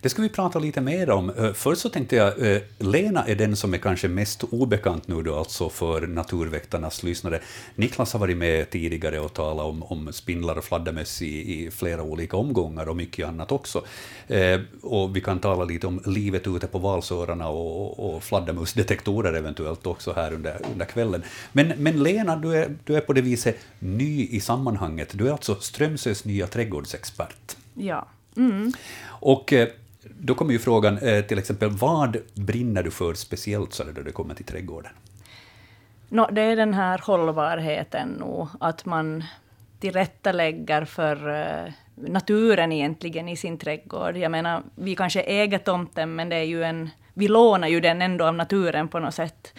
Det ska vi prata lite mer om. Eh, först så tänkte jag, eh, Lena är den som är kanske mest obekant nu då, alltså för Naturväktarnas lyssnare. Niklas har varit med tidigare och talat om, om spindlar och fladdermöss i, i, flera olika omgångar och mycket annat också. Eh, och vi kan tala lite om livet ute på valsårarna och, och fladdermusdetektorer eventuellt också här under, under kvällen. Men, men Lena, du är, du är på det viset ny i sammanhanget. Du är alltså Strömsös nya trädgårdsexpert. Ja. Mm. Och eh, då kommer ju frågan, eh, till exempel, vad brinner du för speciellt så där, det kommer till trädgården? No, det är den här hållbarheten nog, att man tillrättalägger för eh, naturen egentligen i sin trädgård. Jag menar, vi kanske äger tomten, men det är ju en, vi lånar ju den ändå av naturen på något sätt.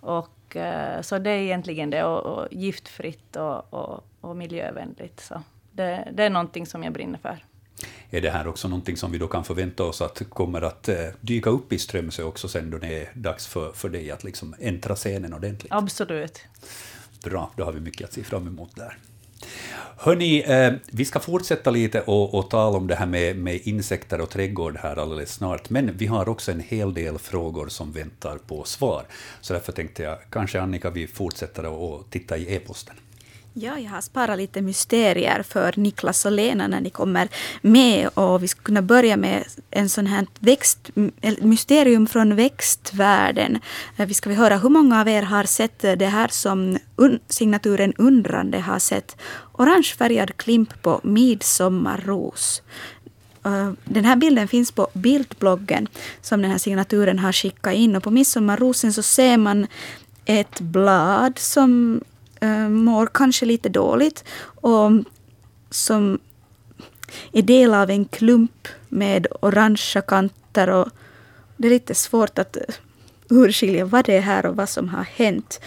Och, så det är egentligen det, och, och giftfritt och, och, och miljövänligt. Så det, det är någonting som jag brinner för. Är det här också någonting som vi då kan förvänta oss att kommer att eh, dyka upp i Strömsö också sen då det är dags för, för dig att liksom äntra scenen ordentligt? Absolut. Bra, då har vi mycket att se fram emot där. Hörni, eh, vi ska fortsätta lite och, och tala om det här med, med insekter och trädgård här alldeles snart, men vi har också en hel del frågor som väntar på svar. Så därför tänkte jag, kanske Annika, vi fortsätter att titta i e-posten. Ja, jag har sparat lite mysterier för Niklas och Lena när ni kommer med. Och vi skulle kunna börja med en sån här växt, mysterium från växtvärlden. Eh, vi ska vi höra hur många av er har sett det här som un, signaturen undrande har sett. Orangefärgad klimp på midsommarros. Eh, den här bilden finns på bildbloggen som den här signaturen har skickat in. Och på midsommarrosen så ser man ett blad som äh, mår kanske lite dåligt och som är del av en klump med orangea kanter. Och det är lite svårt att urskilja vad det är här och vad som har hänt.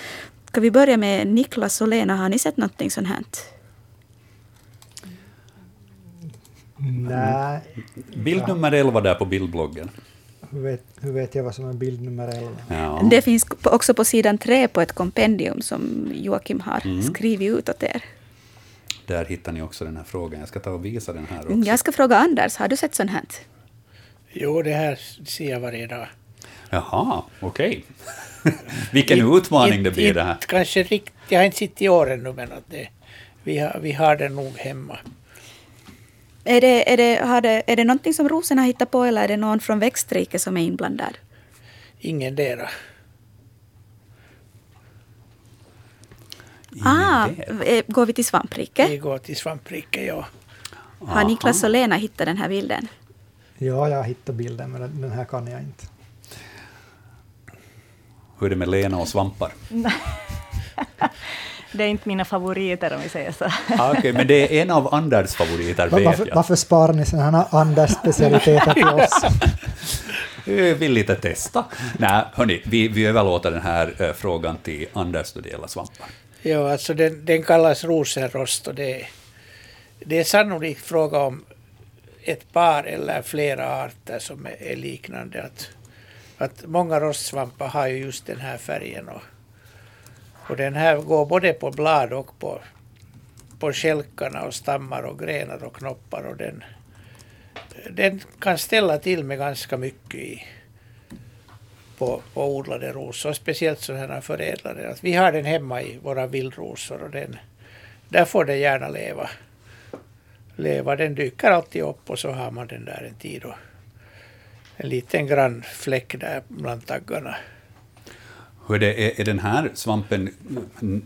Ska vi börja med Niklas och Lena? Har ni sett någonting sånt här? Nej. Bild nummer 11 där på bildbloggen. Hur vet, hur vet jag vad som är bild nummer 11? Ja. Det finns också på sidan tre på ett kompendium som Joakim har mm. skrivit ut åt er. Där hittar ni också den här frågan. Jag ska ta och visa den här också. Jag ska fråga Anders, har du sett sånt här? Jo, det här ser jag varje dag. Jaha, okej. Okay. Vilken utmaning det blir det här. Kanske riktigt, jag har inte sett i år ännu, men att det, vi, har, vi har den nog hemma. Är det, är, det, har det, är det någonting som rosen har hittat på eller är det någon från växtriket som är inblandad? Ingen dera. Ah, eh, går vi till svampriket? Vi går till svampriket, ja. Har Niklas och Lena hittat den här bilden? Ja, jag har hittat bilden, men den här kan jag inte. Hur är det med Lena och svampar? Det är inte mina favoriter om vi säger så. Ah, okay, men det är en av Anders favoriter, vet varför, jag. Varför sparar ni sådana här Anders specialiteter till oss? Vi vill lite testa. Nej, hörni, vi, vi överlåter den här äh, frågan till Anders då det gäller svampar. Ja, alltså den, den kallas rosenrost och det, det är sannolikt fråga om ett par eller flera arter som är, är liknande. Att, att många rostsvampar har ju just den här färgen. Och, och den här går både på blad och på, på skälkarna och stammar och grenar och knoppar. Och den, den kan ställa till med ganska mycket i, på, på odlade rosor, speciellt sådana förädlade. Att vi har den hemma i våra vildrosor och den, där får den gärna leva. leva. Den dyker alltid upp och så har man den där en tid. Och en liten grann fläck där bland taggarna. Hur det, är, är den här svampen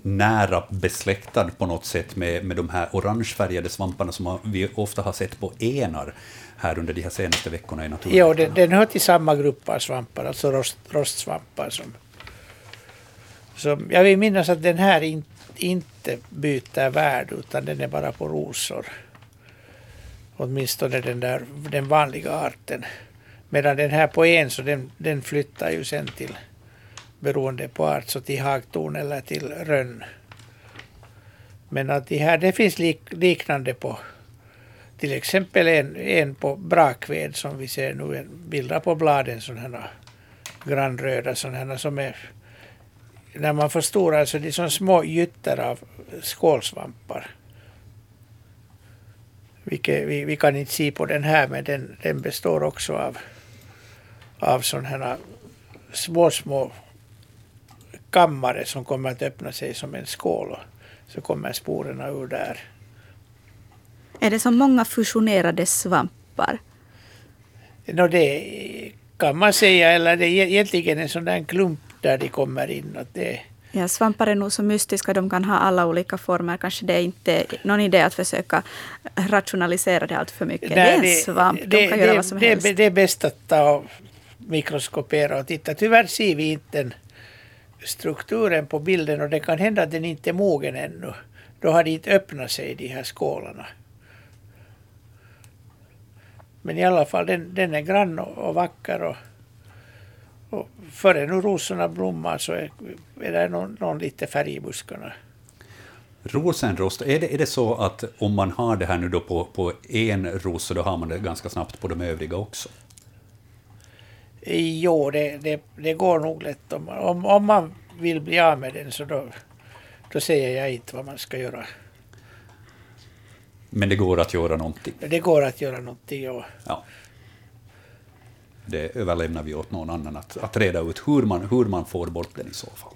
nära besläktad på något sätt med, med de här orangefärgade svamparna som vi ofta har sett på enar här under de här senaste veckorna i naturen? Ja, den, den hör till samma grupp av svampar, alltså rost, rostsvampar. Som, som, jag vill minnas att den här in, inte byter värld, utan den är bara på rosor. Åtminstone den, där, den vanliga arten. Medan den här på en, så den, den flyttar ju sen till beroende på art, så till hagtorn eller till rönn. Men att de här, det finns lik, liknande på till exempel en, en på brakved som vi ser nu, en bilder på bladen, sådana grannröda sådana som är när man förstorar så alltså det är som små gytter av skålsvampar. Vilket vi, vi kan inte se på den här men den, den består också av, av sådana små, små kammare som kommer att öppna sig som en skål. Och så kommer sporerna ur där. Är det som många fusionerade svampar? No, det kan man säga, eller det är egentligen en sån där klump där de kommer in. Att det... Ja, svampar är nog så mystiska, de kan ha alla olika former. Kanske det är inte någon idé att försöka rationalisera det allt för mycket. Nej, det är en svamp, de det, kan det, göra vad som det, helst. Det är bäst att ta och mikroskopera och titta. Tyvärr ser vi inte en strukturen på bilden och det kan hända att den inte är mogen ännu. Då har de inte öppnat sig de här skålarna. Men i alla fall den, den är grann och, och vacker och, och före nu rosorna blommar så är, är det någon, någon lite färg i buskarna. Rosenrost, är det, är det så att om man har det här nu då på, på en ros så då har man det ganska snabbt på de övriga också? Jo, det, det, det går nog lätt. Om, om, om man vill bli av med den så då, då säger jag inte vad man ska göra. Men det går att göra någonting? Det går att göra någonting, ja. ja. Det överlämnar vi åt någon annan att, att reda ut hur man, hur man får bort den i så fall.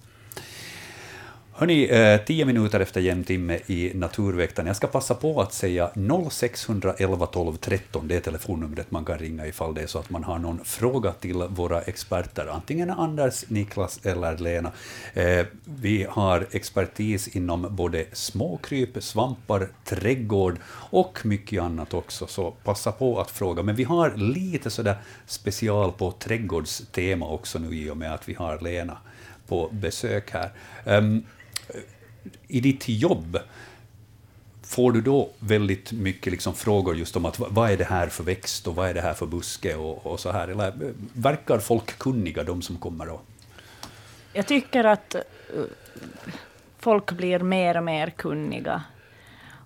Hörni, eh, tio minuter efter jämn timme i Naturväktarna. Jag ska passa på att säga 0611 12 13, det är telefonnumret man kan ringa ifall det är så att man har någon fråga till våra experter, antingen Anders, Niklas eller Lena. Eh, vi har expertis inom både småkryp, svampar, trädgård och mycket annat också, så passa på att fråga. Men vi har lite sådär special på trädgårdstema också nu i och med att vi har Lena på besök här. Um, i ditt jobb, får du då väldigt mycket liksom frågor just om att vad är det här för växt och vad är det här för buske och, och så här? Eller eh, verkar folk kunniga, de som kommer då? Jag tycker att eh, folk blir mer och mer kunniga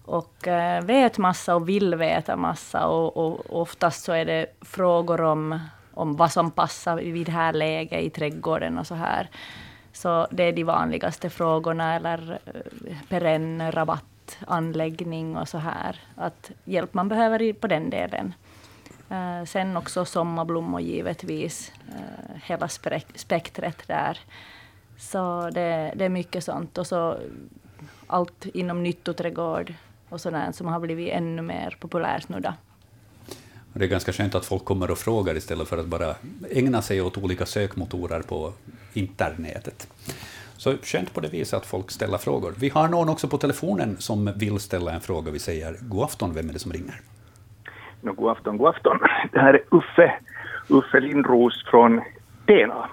och eh, vet massa och vill veta massa och, och oftast så är det frågor om, om vad som passar vid det här läget i trädgården och så här. Så det är de vanligaste frågorna, eller perenn, perenn, rabattanläggning och så här. Att hjälp man behöver på den delen. Uh, sen också sommarblommor givetvis, uh, hela spektret där. Så det, det, är mycket sånt. Och så allt inom nyttoträdgård och sådant som har blivit ännu mer populärt nu då. Det är ganska skönt att folk kommer och frågar istället för att bara ägna sig åt olika sökmotorer på internetet. Så skönt på det viset att folk ställer frågor. Vi har någon också på telefonen som vill ställa en fråga. Vi säger god afton, vem är det som ringer? No, god afton, god afton. Det här är Uffe, Uffe Lindros från Tena.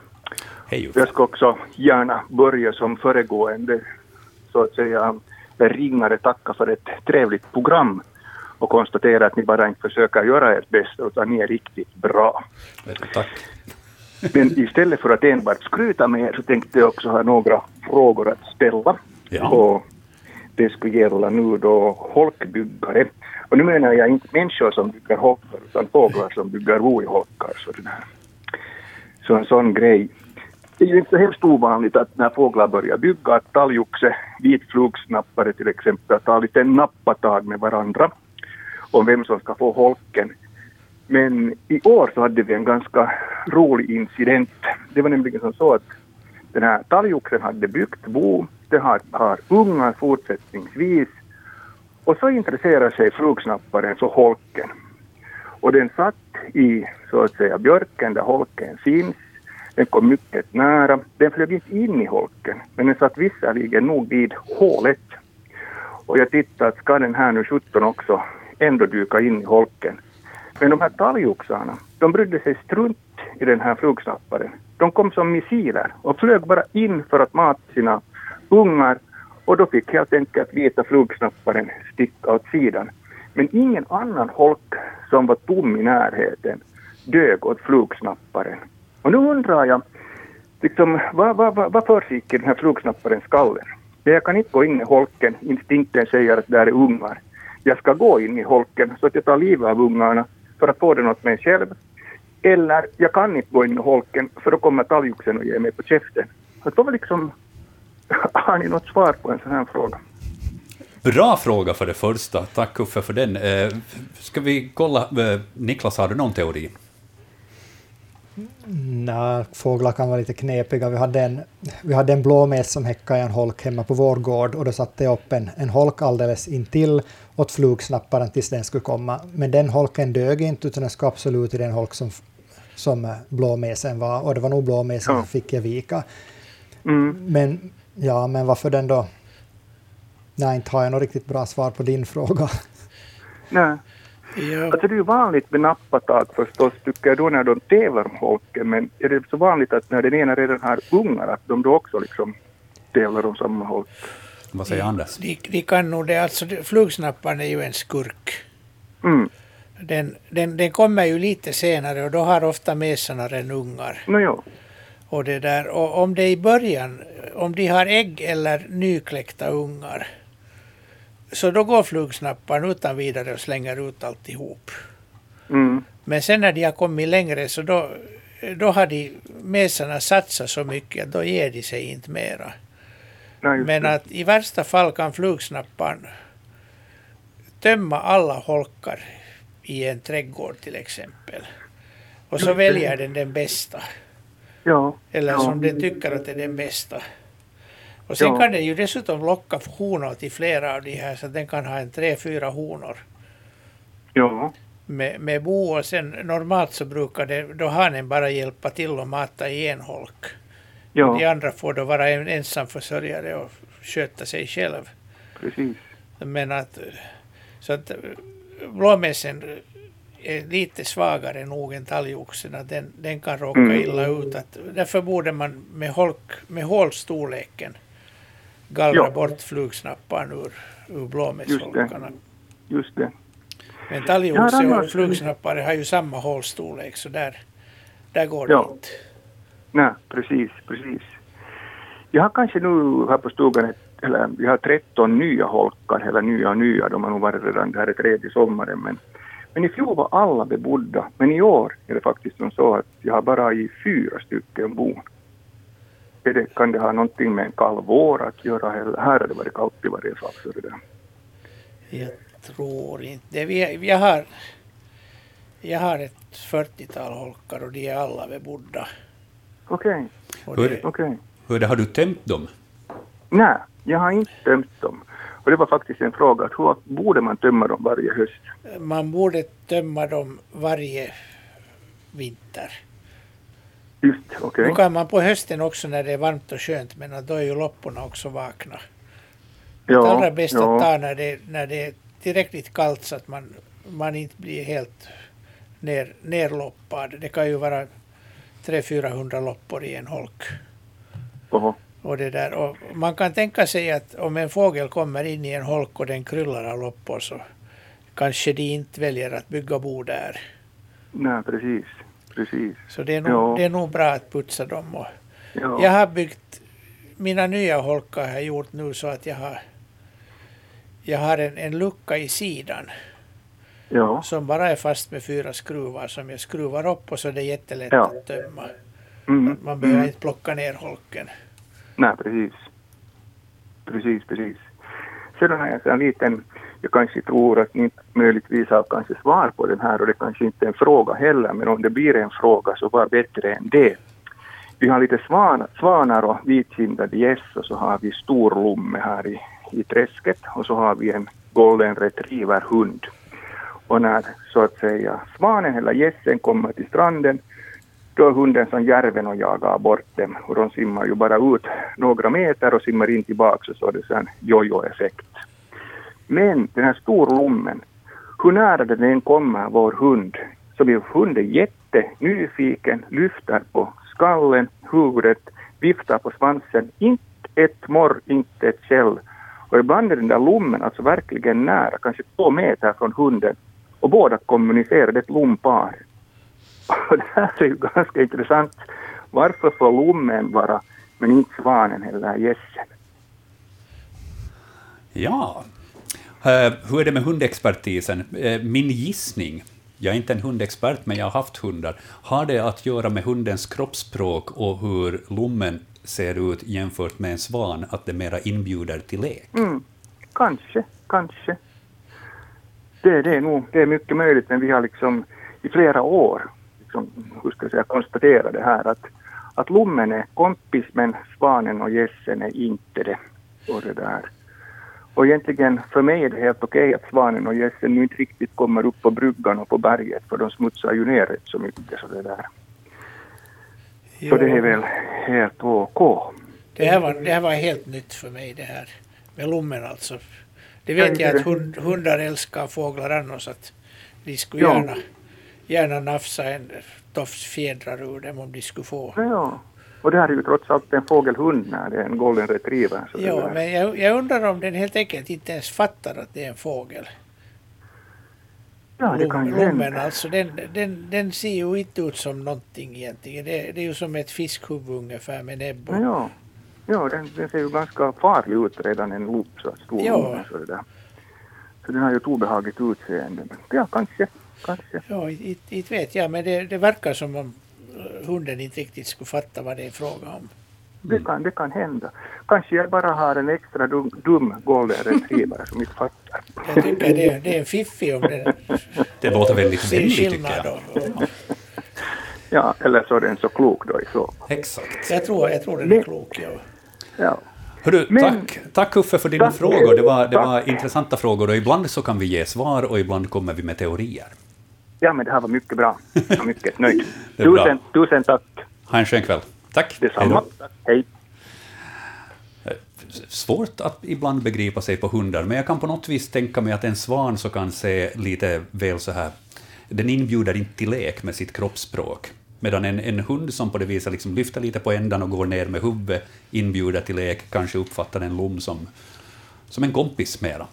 Hej Uffe. Jag ska också gärna börja som föregående, så att säga, ringare tacka för ett trevligt program och konstatera att ni bara inte försöker göra ert bästa utan ni är riktigt bra. Tack. Men istället för att enbart skryta med er så tänkte jag också ha några frågor att ställa. Ja. Och det skulle gälla nu då holkbyggare. Och nu menar jag inte människor som bygger holkar utan fåglar som bygger bo i holkar. Så, så en sån grej. Det är ju inte så hemskt ovanligt att när fåglar börjar bygga, att talgoxe, vitflugsnappare till exempel, tar lite nappatag med varandra om vem som ska få holken. Men i år så hade vi en ganska rolig incident. Det var nämligen som så att den här talgoxen hade byggt bo, det har, har ungar fortsättningsvis och så intresserar sig flugsnapparen för holken. Och den satt i så att säga björken där holken finns. Den kom mycket nära. Den flög inte in i holken, men den satt visserligen nog vid hålet. Och jag tittade ska den här nu 17 också ändå dyka in i holken. Men de här talgoxarna, de brydde sig strunt i den här flugsnapparen. De kom som missiler och flög bara in för att mata sina ungar och då fick helt enkelt vita flugsnapparen sticka åt sidan. Men ingen annan holk som var tom i närheten dög åt flugsnapparen. Och nu undrar jag, liksom, vad, vad, vad, vad försiggick i den här flugsnapparens skallen? Jag kan inte gå in i holken, instinkten säger att där är ungar jag ska gå in i holken så att jag tar livet av ungarna för att få den åt mig själv. Eller jag kan inte gå in i holken för då kommer talgoxen och ger mig på käften. Så då liksom, har ni något svar på en sån här fråga? Bra fråga för det första. Tack Uffe för den. Eh, ska vi kolla, eh, Niklas, har du någon teori? Nej, fåglar kan vara lite knepiga. Vi hade en, vi hade en blåmes som häckade i en holk hemma på vår gård och då satte jag upp en, en holk alldeles intill åt flugsnapparen tills den skulle komma. Men den holken dög inte utan den ska absolut i den holk som, som blåmesen var och det var nog blåmesen ja. som fick jag vika. Mm. Men, ja, men varför den då? Nej, inte har jag något riktigt bra svar på din fråga. Nej, Ja. Alltså det är ju vanligt med nappatag förstås, tycker jag då när de tävlar om holken, men är det så vanligt att när den ena redan har ungar, att de då också liksom tävlar om samma holk? Vad säger Anders? De, de kan nog det. Alltså, flugsnapparen är ju en skurk. Mm. Den, den, den kommer ju lite senare och då har ofta mesarna ungar. No, jo. Och, det där. och om det i början, om de har ägg eller nykläckta ungar, så då går flugsnapparen utan vidare och slänger ut alltihop. Mm. Men sen när de har kommit längre så då, då har de mesarna satsat så mycket att då ger de sig inte mera. Nej, Men det. att i värsta fall kan flugsnapparen tömma alla holkar i en trädgård till exempel. Och så det. väljer den den bästa. Ja. Eller ja. som den tycker att är den bästa. Och sen Ja. kan den ju dessutom locka honor till flera av de här så att den kan ha en tre, fyra honor Ja. med, med bo och sen normalt så brukar det, då har den bara hjälpa till och mata i en holk. De Ja, andra får då vara en ensamförsörjare och sköta sig själv. precis. Men att, så att blåmässen är lite svagare nog än talgoxen. Den, den kan råka Mm. illa ut. Att, därför borde man med, holk, med hålstorleken gallra Ja. bort flugsnapparen ur, ur blåmässholkarna. Just det. Men talgoxe och flugsnappare har ju samma hålstorlek så där, där går det Ja. inte. Nej, precis, precis. Jag har kanske nu här på stugan, ett, eller vi har 13 nya holkar, eller nya och nya, de har nog varit redan, det här är tredje sommaren, men, men i fjol var alla bebodda, men i år är det faktiskt som så att jag har bara i fyra stycken bon. Det, kan det ha någonting med en kall vår att göra, eller här har det varit kallt i varje fall. Så det där. Jag tror inte det. Vi, jag, har, jag har ett 40-tal holkar och de är alla bebodda. Okej, Och Hur- okej. Hur har du tömt dem? Nej, jag har inte tömt dem. Och det var faktiskt en fråga, att hur borde man tömma dem varje höst? man borde tömma dem varje vinter. Just, okej. Nu kan man på hösten också när det är varmt och skönt men att då är ju lopporna också vakna. det allra bästa att ta när det, när det är tillräckligt kallt så att man, man inte blir helt ner, nerloppad. Det kan ju vara 300-400 loppor i en holk. Oho. Och det där. Och man kan tänka sig att om en fågel kommer in i en holk och den kryllar av loppor så kanske de inte väljer att bygga bo där. Nej, precis. Precis. Så det är nog, Ja. det är nog bra att putsa dem. Och Ja. Jag har byggt, mina nya holkar har jag gjort nu så att jag har, jag har en, en lucka i sidan ja. som bara är fast med fyra skruvar som jag skruvar upp och så är det jättelätt Ja. att tömma. Mm. Man behöver mm. inte plocka ner holken. Nej, precis. Precis, precis. Sedan har jag en liten, jag kanske tror att ni möjligtvis har kanske svar på den här och det kanske inte är en fråga heller, men om det blir en fråga så var bättre än det. Vi har lite svan, svanar och vitkindade gäss och så har vi stor lomme här i, i träsket och så har vi en golden retriever hund. Och när så att säga svanen eller gässen kommer till stranden då är hunden som järven och jagar bort dem och de simmar ju bara ut några meter och simmar in tillbaka så det är en jojo-effekt. Men den här storlommen, hur nära den än kommer vår hund så blir hunden jättenyfiken, lyfter på skallen, huvudet, viftar på svansen, inte ett morr, inte ett käll. Och ibland är den där lommen alltså verkligen nära, kanske två meter från hunden och båda är ett lompar. Och det här är ju ganska intressant. Varför får lommen vara, men inte svanen eller gässen? Ja. Eh, hur är det med hundexpertisen? Eh, min gissning, jag är inte en hundexpert, men jag har haft hundar, har det att göra med hundens kroppsspråk och hur lommen ser ut jämfört med en svan, att det mera inbjuder till lek? Mm, kanske, kanske. Det, det, är nog, det är mycket möjligt, men vi har liksom i flera år liksom, hur ska jag säga, konstaterat det här att, att lommen är kompis men svanen och gässen är inte det. Och, det där. och egentligen för mig är det helt okej att svanen och gässen nu inte riktigt kommer upp på bryggan och på berget för de smutsar ju ner rätt så mycket. Så det, där. så det är väl helt OK. Det här, var, det här var helt nytt för mig det här med lommen alltså. Det vet jag att hund, hundar älskar fåglar annars att de skulle Ja. gärna, gärna nafsa en tofs fjädrar ur dem om de skulle få. Ja, och det här är ju trots allt en fågelhund när det är en golden retriever. Så Ja, men jag, jag undrar om den helt enkelt inte ens fattar att det är en fågel. ja, det kan ju Lommen alltså, den, den, den ser ju inte ut som någonting egentligen. Det, det är ju som ett fiskhuvud ungefär med näbb och Ja, ja den, den ser ju ganska farlig ut redan en loop så att stor Ja. så det där. Så den har ju ett obehagligt utseende. Men ja, kanske, kanske. Ja, inte vet jag, men det, det verkar som om eh, hunden inte riktigt skulle fatta vad det är fråga om. Det kan, det kan hända. Kanske jag bara har en extra dum, dum golden retriever som inte fattar. Jag tycker det, är- det är en fiffig om den Det låter väldigt vänligt tycker jag. Och, Ja, eller så är den så klok då i så. Exakt. jag, tror, jag tror den är klok. Ja. Ja. Hörru, Men- tack, tack Uffe för dina Tack. frågor. Det var, det Tack. var intressanta frågor och ibland så kan vi ge svar och ibland kommer vi med teorier. ja, men det här var mycket bra. Jag är mycket nöjd. Är bra. tusen, tusen tack. Ha en skön kväll. Tack. Detsamma. Hej. Svårt att ibland begripa sig på hundar, men jag kan på något vis tänka mig att en svan så kan se lite väl så här... Den inbjuder inte till lek med sitt kroppsspråk. Medan en, en hund som på det viset liksom lyfter lite på ändan och går ner med huvudet inbjuder till lek, kanske uppfattar en lom som, som en kompis mera.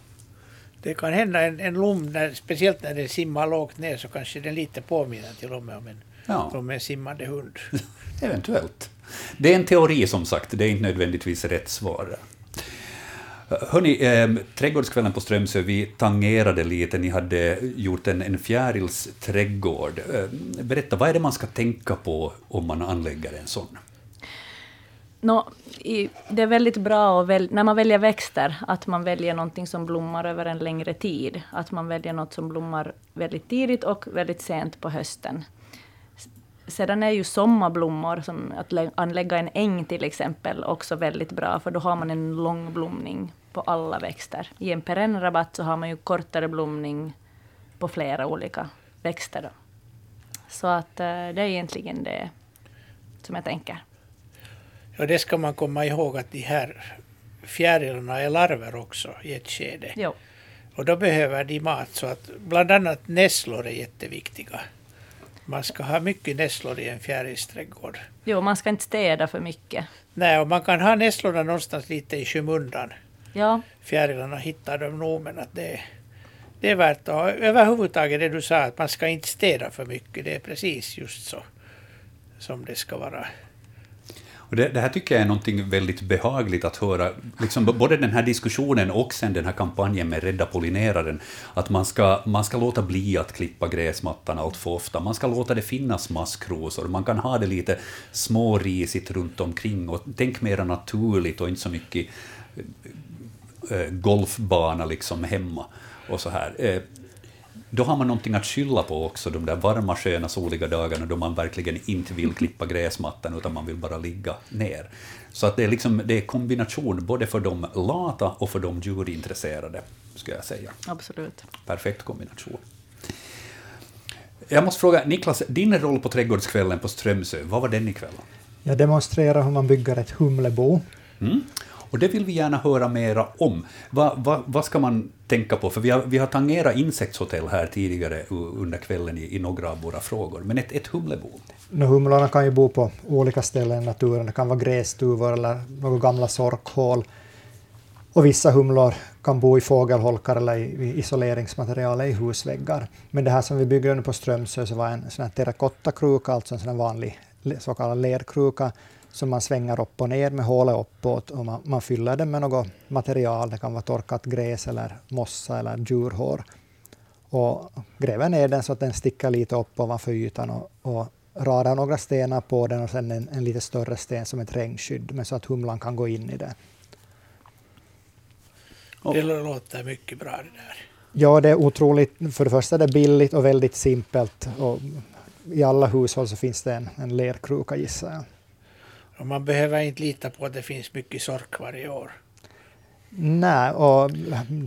Det kan hända en, en lom, när, speciellt när den simmar lågt ner, så kanske den lite påminner till och med om en, Ja. om en simmande hund. Eventuellt. Det är en teori som sagt, det är inte nödvändigtvis rätt svar. Hörni, eh, Trädgårdskvällen på Strömsö, vi tangerade lite, ni hade gjort en, en fjärilsträdgård. Eh, berätta, vad är det man ska tänka på om man anlägger en sån? Nå, i, det är väldigt bra att väl, när man väljer växter, att man väljer någonting som blommar över en längre tid. Att man väljer något som blommar väldigt tidigt och väldigt sent på hösten. Sedan är ju sommarblommor, som att lä- anlägga en äng till exempel, också väldigt bra, för då har man en lång blomning på alla växter. I en perennrabatt så har man ju kortare blomning på flera olika växter. Då. Så att eh, det är egentligen det som jag tänker. Och det ska man komma ihåg att de här fjärilarna är larver också i ett skede. Jo. Och då behöver de mat så att bland annat nässlor är jätteviktiga. Man ska ha mycket nässlor i en fjärilsträdgård. Jo, man ska inte städa för mycket. Nej, och man kan ha nässlorna någonstans lite i skymundan. Ja, Fjärilarna hittar dem nog, men att det, det är värt att ha. Överhuvudtaget det du sa, att man ska inte städa för mycket. Det är precis just så som det ska vara. Och det, det här tycker jag är någonting väldigt behagligt att höra, liksom både den här diskussionen och sen den här kampanjen med Rädda pollineraren, att man ska, man ska låta bli att klippa gräsmattan allt för ofta, man ska låta det finnas maskrosor, man kan ha det lite smårisigt runt omkring. Och tänk mera naturligt och inte så mycket eh, golfbana liksom hemma och så här. Eh, då har man någonting att skylla på också, de där varma, sköna, soliga dagarna då man verkligen inte vill klippa gräsmattan utan man vill bara ligga ner. Så att det är liksom det är kombination både för de lata och för de djurintresserade, skulle jag säga. absolut. Perfekt kombination. Jag måste fråga, Niklas, din roll på Trädgårdskvällen på Strömsö, vad var den ikväll? Jag demonstrerar hur man bygger ett humlebo. Mm. Och det vill vi gärna höra mera om. Vad vad- vad ska man tänka på? För vi har, vi har tangerat insektshotell här tidigare under kvällen i, i några av våra frågor. Men ett, ett humlebo? No, humlorna kan ju bo på olika ställen i naturen. Det kan vara grästuvor eller några gamla sorkhål. Och vissa humlor kan bo i fågelholkar eller i, isoleringsmaterial i husväggar. Men det här som vi byggde nu på Strömsö så var en sån här terrakottakruka, alltså en sån här vanlig så kallad lerkruka som man svänger upp och ner med hålet uppåt och man, man fyller den med något material. Det kan vara torkat gräs eller mossa eller djurhår. Och gräver ner den så att den sticker lite upp ovanför ytan och, och radar några stenar på den och sen en, en lite större sten som ett regnskydd men så att humlan kan gå in i det. Det låter mycket bra det där. Ja, det är otroligt. För det första är det billigt och väldigt simpelt. Och I alla hushåll så finns det en, en lerkruka gissar jag. Och man behöver inte lita på att det finns mycket sork varje år. Nej, och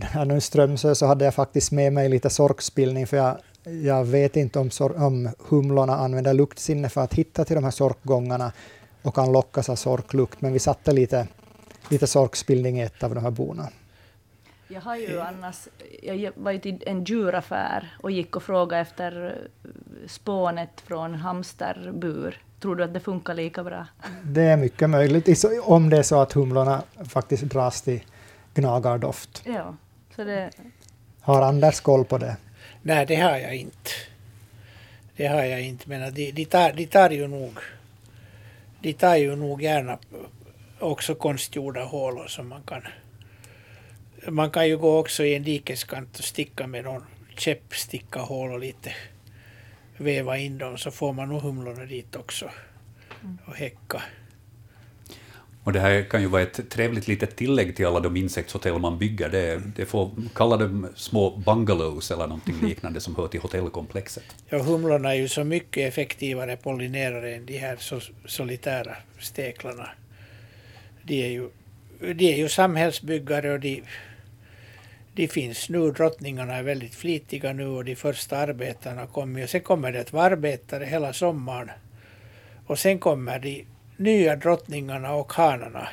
här nu i Strömsö så hade jag faktiskt med mig lite sorkspillning för jag, jag vet inte om, om humlorna använder luktsinne för att hitta till de här sorkgångarna och kan lockas av sorklukt, men vi satte lite, lite sorkspillning i ett av de här bona. Jag har ju annars, jag var ju till en djuraffär och gick och frågade efter spånet från hamsterbur. Tror du att det funkar lika bra? Det är mycket möjligt, om det är så att humlorna faktiskt dras till gnagardoft. Ja, så det... Har Anders koll på det? Nej, det har jag inte. Det har jag inte, men de, de, tar, de tar ju nog de tar ju nog gärna också konstgjorda hålor som man kan man kan ju gå också i en dikeskant och sticka med någon käpp, sticka hål och lite väva in dem så får man nog humlorna dit också och häcka. Och det här kan ju vara ett trevligt litet tillägg till alla de insektshotell man bygger. Det, det får kalla dem små bungalows eller någonting liknande som hör till hotellkomplexet. Ja, humlorna är ju så mycket effektivare pollinerare än de här solitära steklarna. De är ju, de är ju samhällsbyggare och de, de finns nu. Drottningarna är väldigt flitiga nu och de första arbetarna kommer. Och sen kommer det att vara arbetare hela sommaren. Och sen kommer de nya drottningarna och hanarna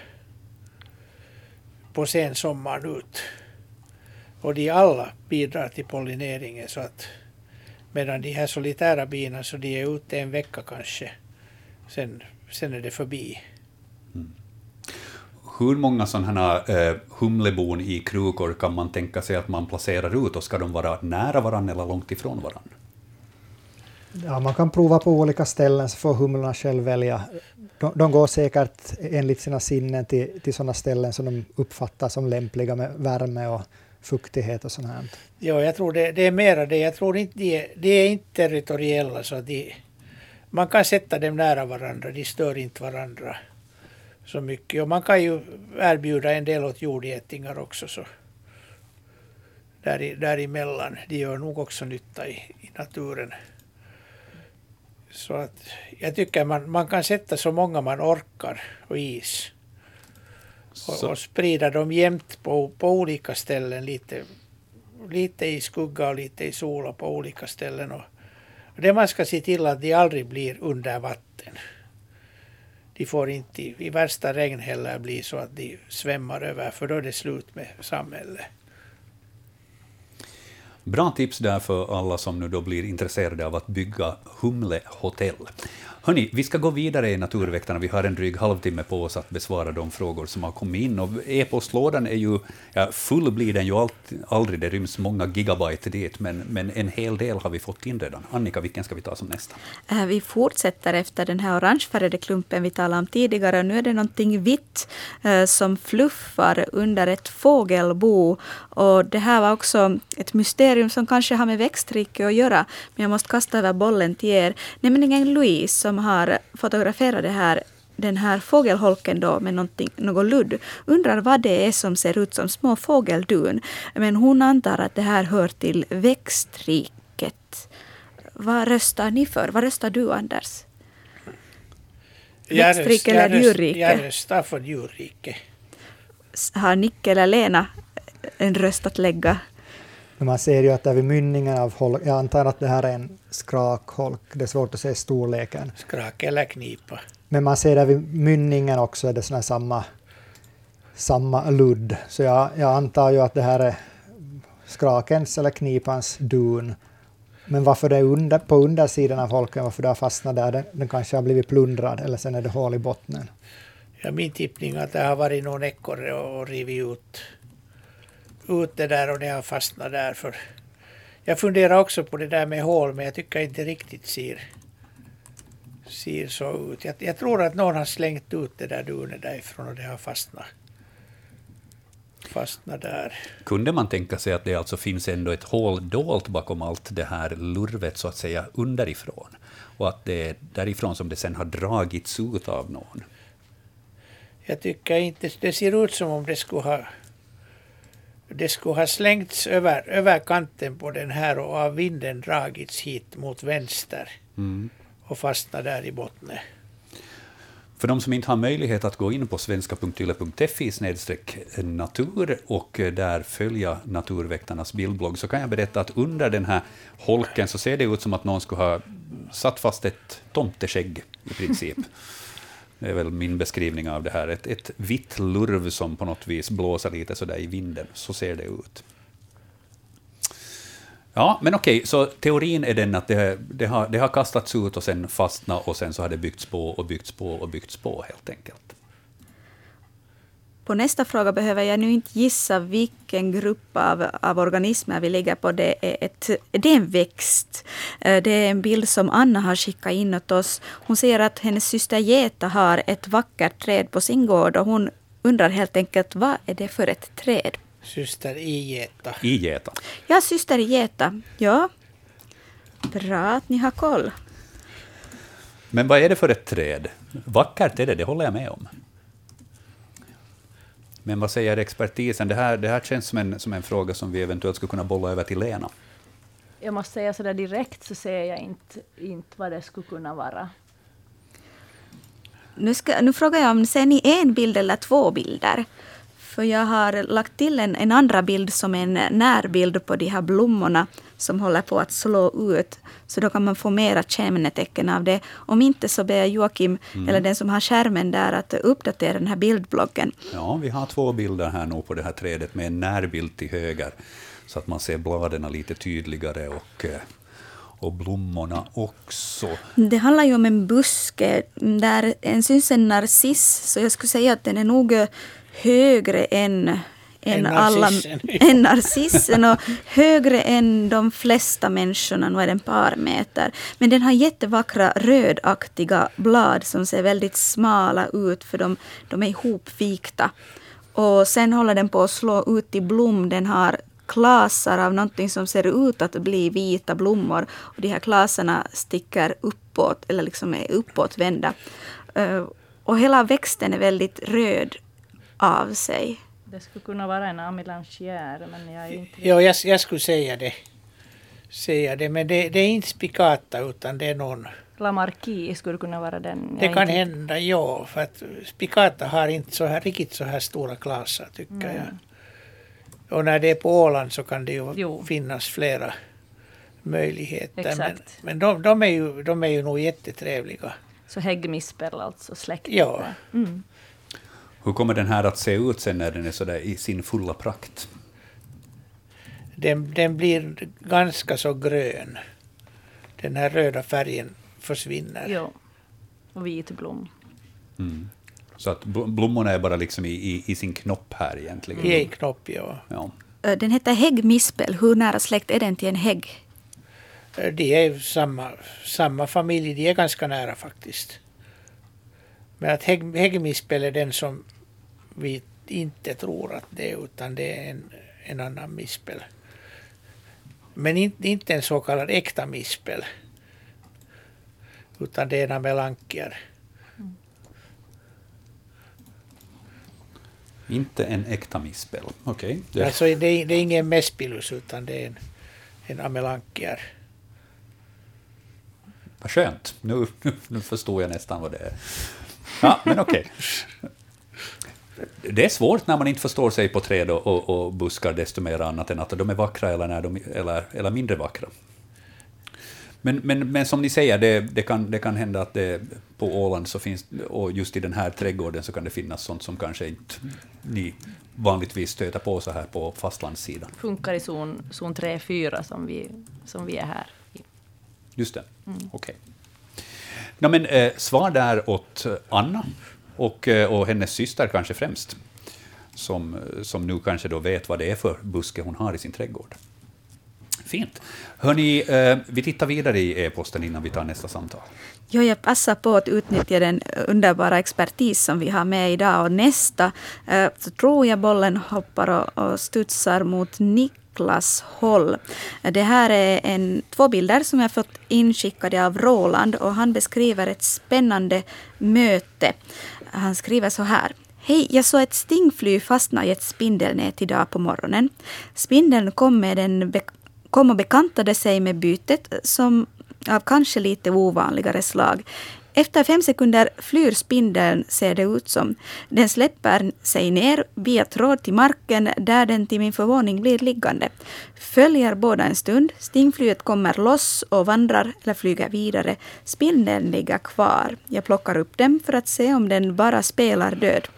på sensommaren ut. Och de alla bidrar till pollineringen så att medan de här solitära bina så de är ute en vecka kanske. Sen, sen är det förbi. Hur många sådana eh, humlebon i krukor kan man tänka sig att man placerar ut och ska de vara nära varandra eller långt ifrån varandra? Ja, man kan prova på olika ställen så får humlorna själv välja de, de går säkert enligt sina sinnen till, till sådana ställen som de uppfattar som lämpliga med värme och fuktighet och sånt här. Ja, jag tror det, det är mera det. Jag tror inte de är, de är inte territoriella så att de, man kan sätta dem nära varandra, de stör inte varandra så mycket. Och man kan ju erbjuda en del åt jordgetingar också. Så där, däremellan. De gör nog också nytta i, i naturen. Så att jag tycker man, man kan sätta så många man orkar och is. Och, och, sprida dem jämt på, på olika ställen. Lite, lite i skugga och lite i sol och på olika ställen. Och, och det man ska se till att de aldrig blir under vatten. De får inte i värsta regn heller bli så att de svämmar över för då är det slut med samhället. Bra tips där för alla som nu då blir intresserade av att bygga humlehotell. Hörni, vi ska gå vidare i Naturväktarna. Vi har en dryg halvtimme på oss att besvara de frågor som har kommit in. Och e-postlådan är ju, ja, full blir den ju allt, aldrig, det ryms många gigabyte dit, men, men en hel del har vi fått in redan. Annika, vilken ska vi ta som nästa? Eh, vi fortsätter efter den här orangefärgade klumpen vi talade om tidigare. Nu är det någonting vitt eh, som fluffar under ett fågelbo. Och det här var också ett mysterium som kanske har med växtrike att göra. Men jag måste kasta över bollen till er. Nämligen Louise som har fotograferat det här den här fågelholken då med något ludd undrar vad det är som ser ut som små fågeldun. Men hon antar att det här hör till växtriket. Vad röstar ni för? Vad röstar du Anders? Växtrike eller djurrike? Jag röstar för djurrike. Har Nicke eller Lena en röst att lägga? Men man ser ju att där vid mynningen av holk, jag antar att det här är en skrakholk, det är svårt att se storleken. Skrak eller knipa. Men man ser där vid mynningen också är det såna samma, samma ludd. Så jag, jag antar ju att det här är skrakens eller knipans dun. Men varför det är under, på undersidan av holken, varför det har fastnat där, den, den kanske har blivit plundrad eller sen är det hål i bottnen. Ja, min tippning är att det har varit någon ekorre och rivit ut ut det där och det har fastnat där. För jag funderar också på det där med hål men jag tycker inte riktigt ser, ser så ut. Jag, jag tror att någon har slängt ut det där dunet därifrån och det har fastnat fastnat där. Kunde man tänka sig att det alltså finns ändå ett hål dolt bakom allt det här lurvet så att säga underifrån? Och att det är därifrån som det sen har dragits ut av någon? Jag tycker inte, det ser ut som om det skulle ha det skulle ha slängts över, över kanten på den här och av vinden dragits hit mot vänster mm. och fastnat där i botten. För de som inte har möjlighet att gå in på svenska.yle.fi natur och där följa Naturväktarnas bildblogg så kan jag berätta att under den här holken så ser det ut som att någon skulle ha satt fast ett tomteskägg i princip. Det är väl min beskrivning av det här. Ett, ett vitt lurv som på något vis blåser lite sådär i vinden. Så ser det ut. Ja, men okej, så teorin är den att det, det, har, det har kastats ut och sen fastnat och sen så har det byggts på och byggts på och byggts på helt enkelt. På nästa fråga behöver jag nu inte gissa vilken grupp av, av organismer vi ligger på. Det är, ett, det är en växt. Eh, det är en bild som Anna har skickat in åt oss. Hon säger att hennes syster Geta har ett vackert träd på sin gård och hon undrar helt enkelt vad är det för ett träd? Syster Igeta. Igeta. Ja, syster Geta. Ja. Bra att ni har koll. Men vad är det för ett träd? Vackert är det, det håller jag med om. Men vad säger expertisen? Det här, det här känns som en, som en fråga som vi eventuellt skulle kunna bolla över till Lena. Jag måste säga så där direkt så ser jag inte, inte vad det skulle kunna vara. Nu, ska, nu frågar jag om ser ni en bild eller två bilder? För jag har lagt till en, en andra bild som en närbild på de här blommorna som håller på att slå ut. Så då kan man få mera kännetecken av det. Om inte så ber jag Joakim, mm. eller den som har skärmen där, att uppdatera den här bildbloggen. Ja, vi har två bilder här nu på det här trädet med en närbild till höger. Så att man ser bladen lite tydligare och eh, och blommorna också. Det handlar ju om en buske där en syns en narciss, så jag skulle säga att den är nog högre än än alla än narcissen och högre än de flesta människorna, nu är den par meter. Men den har jättevackra rödaktiga blad som ser väldigt smala ut för de, de är ihopvikta. Och sen håller den på att slå ut i blom. Den har klasar av någonting som ser ut att bli vita blommor. Och de här klasarna sticker uppåt, eller liksom är uppåtvända. Eh, och hela växten är väldigt röd av sig. Det skulle kunna vara en amilanchier, men jag är inte... Ja, jag, jag skulle säga det. Säga det, men det, det är inte spicata utan det är någon... Lamarki skulle kunna vara den. Det kan inte... hända, ja. För att spicata har inte så här, riktigt så här stora klasar tycker mm. jag. Och när det är på Åland så kan det ju jo. finnas flera möjligheter. Exakt. Men, men de, de, är ju, de är ju nog jättetrevliga. Så häggmispel alltså, släkt? Ja. Mm. Hur kommer den här att se ut sen när den är sådär i sin fulla prakt? Den, den blir ganska så grön. Den här röda färgen försvinner. Ja, och vit blom. Mm. Så att blommorna är bara liksom i, i, i sin knopp här egentligen? I en knopp, ja. ja. Den heter häggmispel. Hur nära släkt är den till en hägg? De är samma, samma familj. De är ganska nära faktiskt. Men att hägg, häggmispel är den som vi inte tror att det är, utan det är en, en annan mispel. Men inte, inte en så kallad äkta mispel. Utan det är en melankier. Inte en äkta mispel, okej. Okay. Det... Alltså det, det är ingen mespilus utan det är en, en amelankier. Vad skönt, nu, nu förstår jag nästan vad det är. Ja, men okej. Okay det är svårt när man inte förstår sig på träd och, och, och, buskar desto mer annat än att de är vackra eller, när de, eller, eller mindre vackra. Men, men, men som ni säger, det, det, kan, det kan hända att det på Åland så finns, och just i den här trädgården så kan det finnas sånt som kanske inte ni vanligtvis stöter på så här på fastlandssidan. Funkar i zon, zon 3-4 som vi, som vi är här i. Just det, mm. okej. Okay. No, men, eh, svar där åt Anna och, eh, och hennes syster kanske främst, som, som nu kanske då vet vad det är för buske hon har i sin trädgård. Fint. Hörni, eh, vi tittar vidare i e-posten innan vi tar nästa samtal. Ja, jag passar på att utnyttja den underbara expertis som vi har med idag. Och nästa eh, så tror jag bollen hoppar och, och studsar mot Niklas Håll. Det här är en, två bilder som jag fått inskickade av Roland och han beskriver ett spännande möte. Han skriver så här. Hej, jag såg ett stingfly fastna i ett spindelnät idag på morgonen. Spindeln kom, med en kom och bekantade sig med bytet som av kanske lite ovanligare slag. Efter fem sekunder flyr spindeln, ser det ut som. Den släpper sig ner via tråd till marken där den till min förvåning blir liggande. Följer båda en stund. Stingflyet kommer loss och vandrar eller flyger vidare. Spindeln ligger kvar. Jag plockar upp den för att se om den bara spelar död.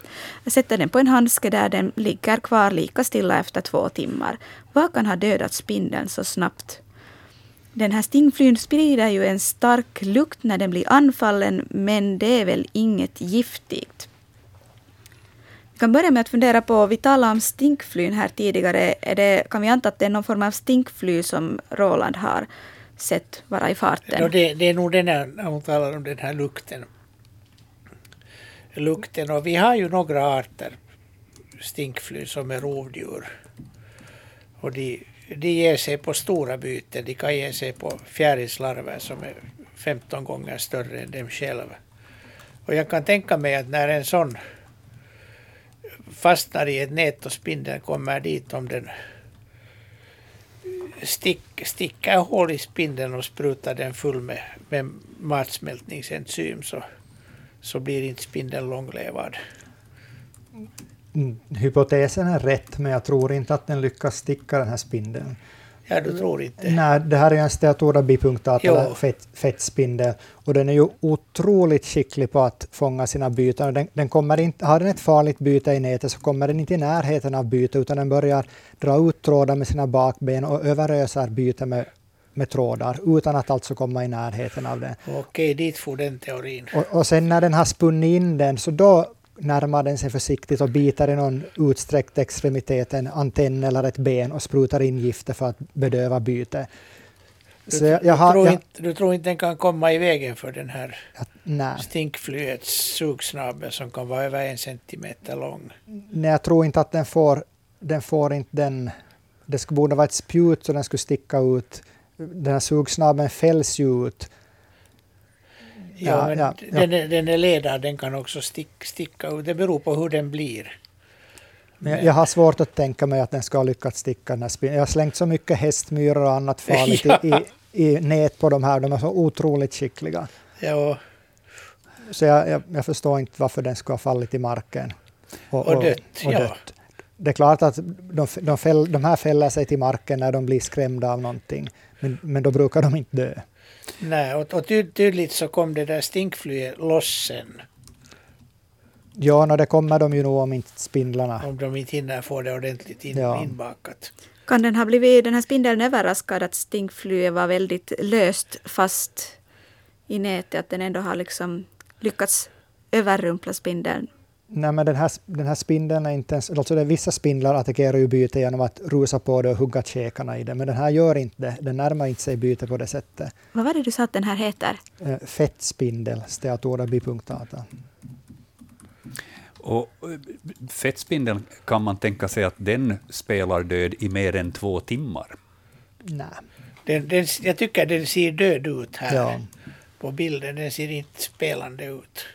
Jag sätter den på en handske där den ligger kvar lika stilla efter två timmar. Vad kan ha dödat spindeln så snabbt? Den här stingflyn sprider ju en stark lukt när den blir anfallen, men det är väl inget giftigt. Vi kan börja med att fundera på, vi talade om stinkflyn här tidigare. Är det, kan vi anta att det är någon form av stinkfly som Roland har sett vara i farten? Ja, det, det är nog den här, när hon talar om den här lukten. Lukten och vi har ju några arter stinkfly som är rovdjur. Och de, de ger sig på stora byten. De kan ge sig på fjärilslarver som är 15 gånger större än dem själva. Och jag kan tänka mig att när en sån fastnar i ett nät och spindeln kommer dit om den stick, sticker hål i spindeln och sprutar den full med, med matsmältningsenzym så, så blir inte spindeln långlevad. Hypotesen är rätt, men jag tror inte att den lyckas sticka den här spindeln. Ja, du tror inte? Nej, det här är en steatora bipunctata, Jo. eller fett, fettspindel, och den är ju otroligt skicklig på att fånga sina byten. Den, den kommer inte, har den ett farligt byte i nätet så kommer den inte i närheten av byte, utan den börjar dra ut trådar med sina bakben och överöser byte med, med trådar, utan att alltså komma i närheten av det. Okej, dit får den teorin. Och, och sen när den har spunnit in den, så då närmar den sig försiktigt och biter i någon utsträckt extremitet, en antenn eller ett ben och sprutar in gifter för att bedöva byte. Så jag, jag du, har, tror jag, inte, du tror inte den kan komma i vägen för den här nej, stinkflyets sugsnabel som kan vara över en centimeter lång? nej, jag tror inte att den får, den får inte den, det skulle borde vara ett spjut så den skulle sticka ut. Den här sugsnabeln fälls ju ut. Ja, Ja, men ja. Den, är, den är ledad, den kan också stick, sticka ut. Det beror på hur den blir. Men jag, jag har svårt att tänka mig att den ska ha lyckats sticka den här. Jag har slängt så mycket hästmyror och annat farligt Ja. i, i, nät på de här. De är så otroligt skickliga. Ja, Så jag, jag, jag förstår inte varför den skulle ha fallit i marken. Och dött, ja. Det är klart att de, de, fäll, de här fäller sig till marken när de blir skrämda av någonting. Men, men då brukar de inte dö. Nej, och, och ty, tydligt så kom det där stinkflyet loss sen. Ja, no, det kommer de ju nog om inte spindlarna. Om de inte hinner få det ordentligt in, Ja. inbakat. Kan den ha blivit, den här spindeln överraskad att stinkflyet var väldigt löst fast i nätet, att den ändå har liksom lyckats överrumpla spindeln? Nej, men den här, den här spindeln är inte ens... Alltså det är vissa spindlar attackerar ju byte genom att rusa på det och hugga käkarna i det, men den här gör inte det. Den närmar inte sig byte på det sättet. Vad var det du sa att den här heter? Eh, Fettspindel, Steatora bipunctata. Och fettspindeln kan man tänka sig att den spelar död i mer än två timmar. Nej. Den, den, jag tycker den ser död ut här Ja. på bilden. Den ser inte spelande ut.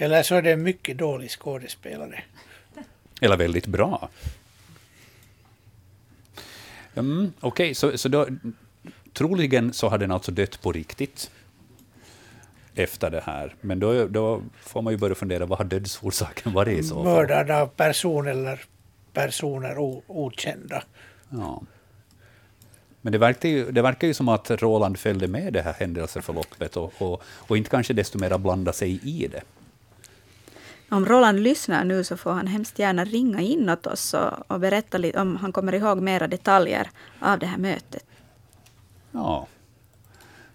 Eller så är det en mycket dålig skådespelare. Eller väldigt bra. Mm, Okej, så, så då, troligen så har den alltså dött på riktigt efter det här. Men då, då får man ju börja fundera, vad har dödsorsaken varit i så fall? Mördad av person eller personer o, okända. Ja. Men det verkar, ju, det verkar ju som att Roland följde med det här händelseförloppet och, och, och inte kanske desto mer blanda sig i det. Om Roland lyssnar nu så får han hemskt gärna ringa in åt oss och, och berätta lite om han kommer ihåg mera detaljer av det här mötet. Ja.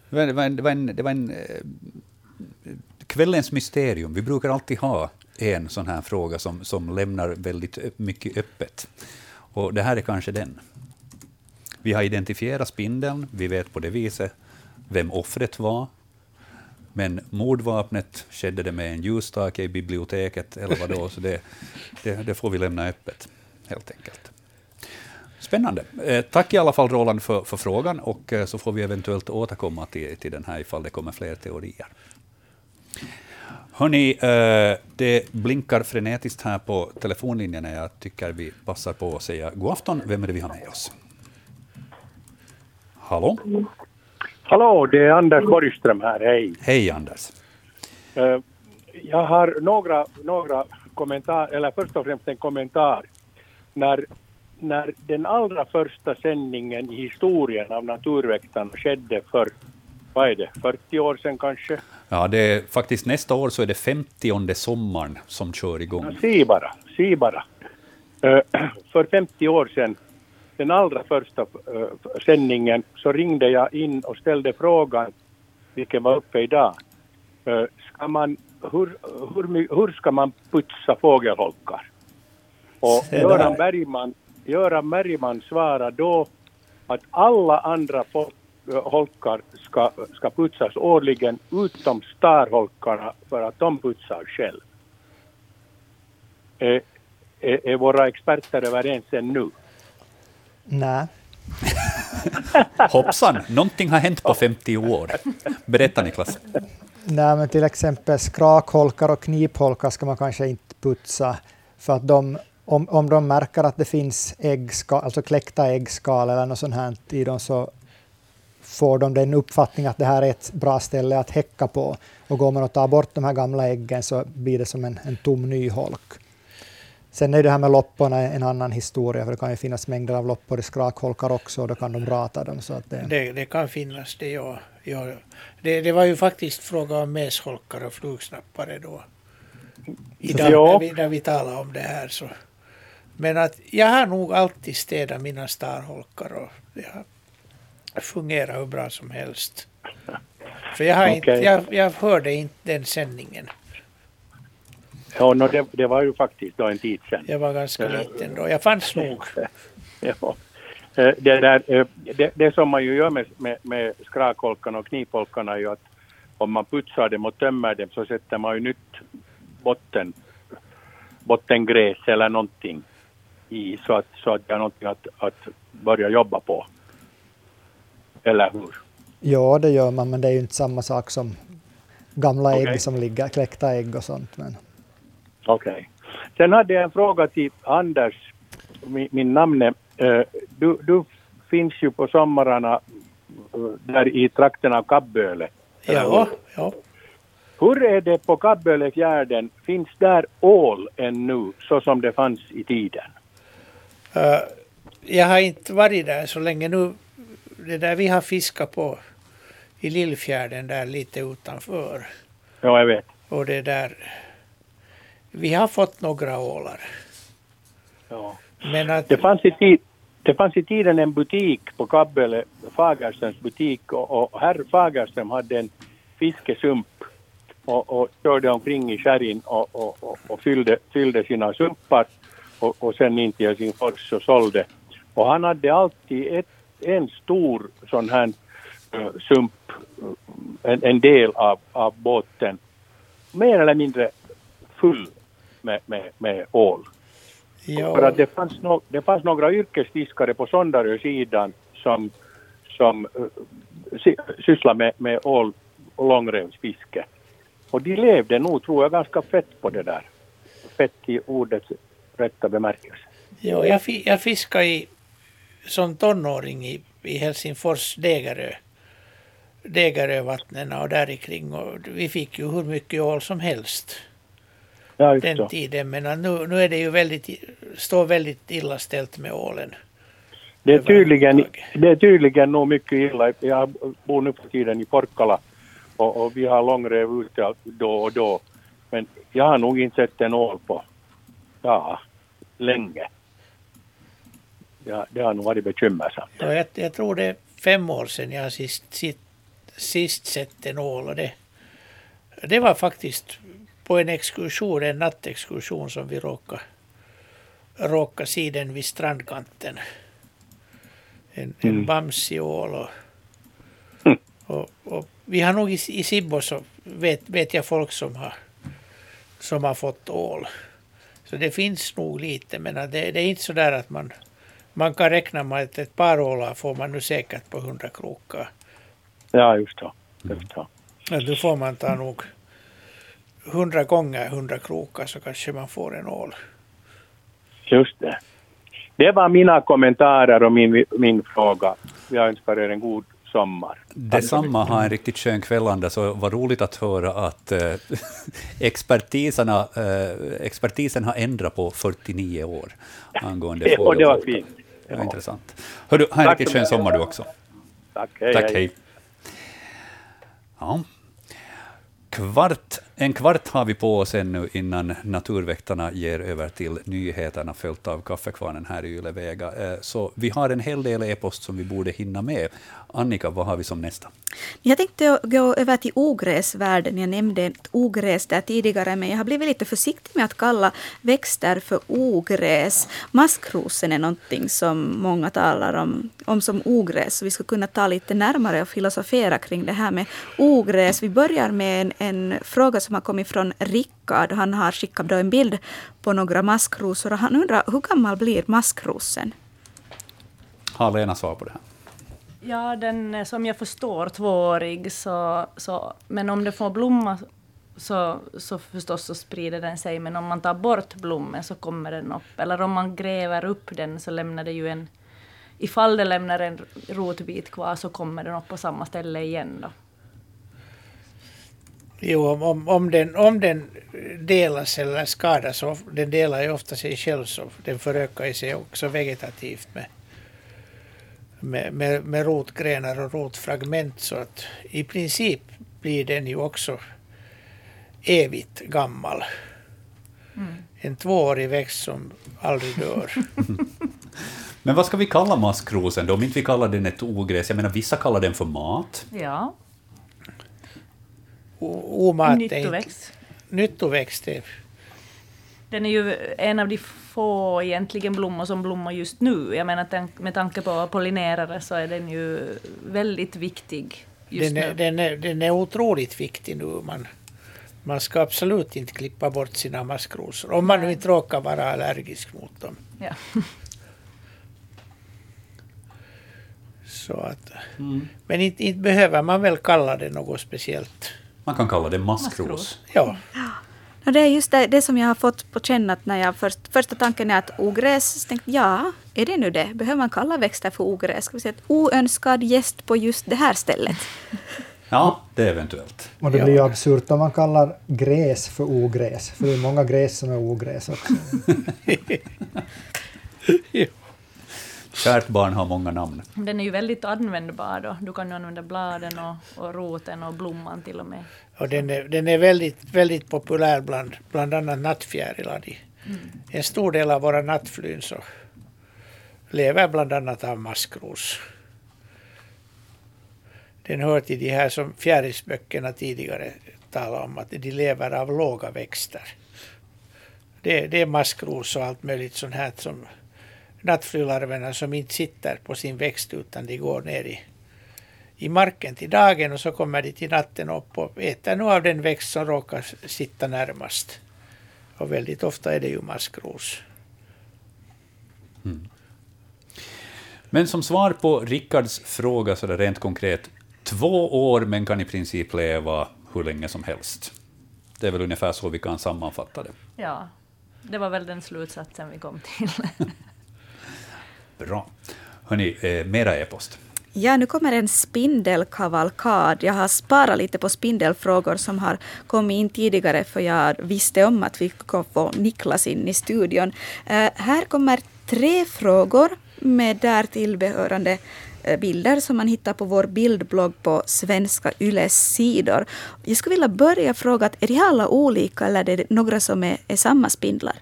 Det var, en, det var en, det var en eh, kvällens mysterium. Vi brukar alltid ha en sån här fråga som, som lämnar väldigt mycket öppet. Och det här är kanske den. Vi har identifierat spindeln, vi vet på det viset vem offret var. Men mordvapnet, skedde det med en ljusstake i biblioteket eller vad då? Så det, det, det får vi lämna öppet, helt enkelt. Spännande. Eh, tack i alla fall Roland för, för frågan och eh, så får vi eventuellt återkomma till, till den här ifall det kommer fler teorier. Hörni, eh, det blinkar frenetiskt här på telefonlinjen. Jag tycker vi passar på att säga god afton. Vem är det vi har med oss? Hallå? Hallå, det är Anders Borgström här, hej. Hej Anders. Eh, jag har några, några kommentarer, eller först och främst en kommentar. När, när den allra första sändningen i historien av Naturväktarna skedde för, vad är det, 40 år sedan kanske? Ja, det är faktiskt nästa år så är det 50 sommaren som kör igång. Ja, si bara, si bara. Eh, för 50 år sedan, den allra första uh, sändningen, så ringde jag in och ställde frågan, vilken var uppe idag. Uh, ska man, hur, hur, hur ska man putsa fågelholkar? Och Göran Bergman, Göran Bergman svarade då att alla andra holkar ska, ska putsas årligen utom starholkarna för att de putsar själv. Är, är, är våra experter överens ännu? Nej. Hoppsan, någonting har hänt på 50 år. Berätta Niklas. Nej, men till exempel skrakholkar och knipholkar ska man kanske inte putsa för att de, om, om de märker att det finns äggskal, alltså kläckta äggskal eller något sånt här i dem så får de den uppfattningen att det här är ett bra ställe att häcka på. Och går man och tar bort de här gamla äggen så blir det som en, en tom ny holk. Sen är det här med lopporna en annan historia, för det kan ju finnas mängder av loppor i skrakholkar också, och då kan de rata dem. Så att det... Det, det kan finnas det, ja. ja. Det, det var ju faktiskt fråga om mesholkar och flugsnappare då. Idag ja. när, vi, när vi talar om det här. Så. Men att jag har nog alltid städat mina starholkar och det har fungerat hur bra som helst. För jag, har okay. inte, jag, jag hörde inte den sändningen. Ja, no, det, det, var ju faktiskt då en tid sedan. Jag var ganska liten då. Jag fanns nog. ja. Eh, det, där, eh, det, det, som man ju gör med, med, med skrakholkarna och knipholkarna är ju att om man putsar dem och tömmer dem så sätter man ju nytt botten, bottengräs eller någonting i så att, så att det är någonting att, att börja jobba på. Eller hur? Ja, det gör man, men det är ju inte samma sak som gamla okay. ägg som ligger, kläckta ägg och sånt. Men... Okej. Okay. Sen hade jag en fråga till Anders, min, min namne. Uh, du, du finns ju på sommararna uh, där i trakten av Kabböle. Ja, ja. Hur är det på Kabbölefjärden? Finns där ål ännu så som det fanns i tiden? Uh, jag har inte varit där så länge nu. Det där vi har fiskat på i Lillfjärden där lite utanför. Ja, jag vet. Och det där vi har fått några ålar. Ja. Men att... det, fanns i tid, det fanns i tiden en butik på Kabbele, Fagerströms butik, och, och herr Fagerström hade en fiskesump och, och körde omkring i skärgården och, och, och, och, fyllde, fyllde sina sumpar och, och sen in till Helsingfors och sålde. Och han hade alltid ett, en stor sån här uh, sump, en, en del av, av båten, mer eller mindre full med, med, med ål. Ja. För att det fanns, no, det fanns några yrkesfiskare på Sondarö-sidan som, som uh, sysslar med, med ål och långrevsfiske. Och de levde nog, tror jag, ganska fett på det där. Fett i ordets rätta bemärkelse. Ja, jag, jag fiskade i, som tonåring i, i Helsingfors Degerö. Degerövattnen och där kring och vi fick ju hur mycket ål som helst ja, den så. tiden. Men nu, nu är det ju väldigt, står väldigt illa ställt med ålen. Det är, tydligen, det är tydligen nog mycket illa. Jag bor nu för tiden i Porkkala och, och vi har långrev ute då och då. Men jag har nog inte sett en ål på, ja, länge. Ja, det har nog varit bekymmersamt. Ja, jag, jag tror det är fem år sedan jag sist, sist, sist sett en ål och det, det var faktiskt på en exkursion, en nattexkursion som vi råkade, råkade se den vid strandkanten. En, en mm. bamsiål och, mm. och, och, vi har nog i, i Sibbo så vet, vet jag folk som har, som har fått ål. Så det finns nog lite men det, det är inte så där att man, man kan räkna med att ett par ålar får man nu säkert på hundra krokar. Ja, just det. Just det. Då får man ta nog hundra gånger hundra krokar så kanske man får en ål. Just det. Det var mina kommentarer och min, min fråga. Jag önskar er en god sommar. Detsamma, ha en riktigt skön kväll Anders, och vad roligt att höra att äh, expertiserna, äh, expertisen har ändrat på 49 år angående ja, det var fint. Det var intressant. Hör du, ha en riktigt skön sommar du också. Tack, hej. Tack, hej. Ja. Kvart, en kvart har vi på oss ännu innan Naturväktarna ger över till nyheterna, följt av kaffekvarnen här i Ylevega. Eh, så vi har en hel del e-post som vi borde hinna med. Annika, vad har vi som nästa? Jag tänkte gå över till ogräsvärlden. Jag nämnde ogräs där tidigare, men jag har blivit lite försiktig med att kalla växter för ogräs. Maskrosen är någonting som många talar om, om som ogräs, så vi ska kunna ta lite närmare och filosofera kring det här med ogräs. Vi börjar med en, en fråga som har kommit från Rickard. Han har skickat en bild på några maskrosor och han undrar hur gammal blir maskrosen? Har Lena svar på det här? Ja, den är som jag förstår tvåårig, så, så, men om det får blomma så, så förstås så sprider den sig, men om man tar bort blommen så kommer den upp. Eller om man gräver upp den så lämnar det ju en... Ifall det lämnar en rotbit kvar så kommer den upp på samma ställe igen då. Jo, om, om, den, om den delas eller skadas, den delar ju ofta sig själv så den förökar sig också vegetativt med med, med, med rotgrenar och rotfragment så att i princip blir den ju också evigt gammal. Mm. En tvåårig växt som aldrig dör. Men vad ska vi kalla maskrosen då, om inte vi kallar den ett ogräs? Jag menar, vissa kallar den för mat. Ja. Omat Nyttoväxt. Nyttoväxt. Den är ju en av de få egentligen blommor som blommar just nu. Jag menar med tanke på pollinerare så är den ju väldigt viktig just den är, nu. Den är, den är otroligt viktig nu. Man, man ska absolut inte klippa bort sina maskrosor. Om man nu inte råkar vara allergisk mot dem. Ja. Så att, mm. Men inte, inte behöver man väl kalla det något speciellt. Man kan kalla det maskros. maskros. Ja. No, det är just det, det, som jag har fått på känn att när jag först, första tanken är att ogräs, så tänkte ja, är det nu det? Behöver man kalla växter för ogräs? Ska vi säga att oönskad gäst på just det här stället? Ja, det är eventuellt. Och det blir ju absurt om man kallar gräs för ogräs, för det är många gräs som är ogräs också. Kärt barn har många namn. Den är ju väldigt användbar då. Du kan ju använda bladen och, och roten och blomman till och med. Och den är, den är väldigt, väldigt populär bland, bland annat nattfjärilar. Mm. En stor del av våra nattflyn så lever bland annat av maskros. Den hör till de här som fjärilsböckerna tidigare talade om, att de lever av låga växter. Det, det är maskros och allt möjligt sånt här som nattflylarverna som inte sitter på sin växt utan de går ner i, i marken till dagen och så kommer de till natten upp och äter nu av den växt som råkar sitta närmast. Och väldigt ofta är det ju maskros. Mm. Men som svar på Rickards fråga så är det rent konkret, två år men kan i princip leva hur länge som helst. Det är väl ungefär så vi kan sammanfatta det. Ja, det var väl den slutsatsen vi kom till. Bra. Hörni, eh, mera e-post. Ja, nu kommer en spindelkavalkad. Jag har sparat lite på spindelfrågor som har kommit in tidigare, för jag visste om att vi skulle få Niklas in i studion. Eh, här kommer tre frågor med därtill behörande eh, bilder som man hittar på vår bildblogg på Svenska Yles sidor. Jag skulle vilja börja fråga, är de alla olika eller är det några som är, är samma spindlar?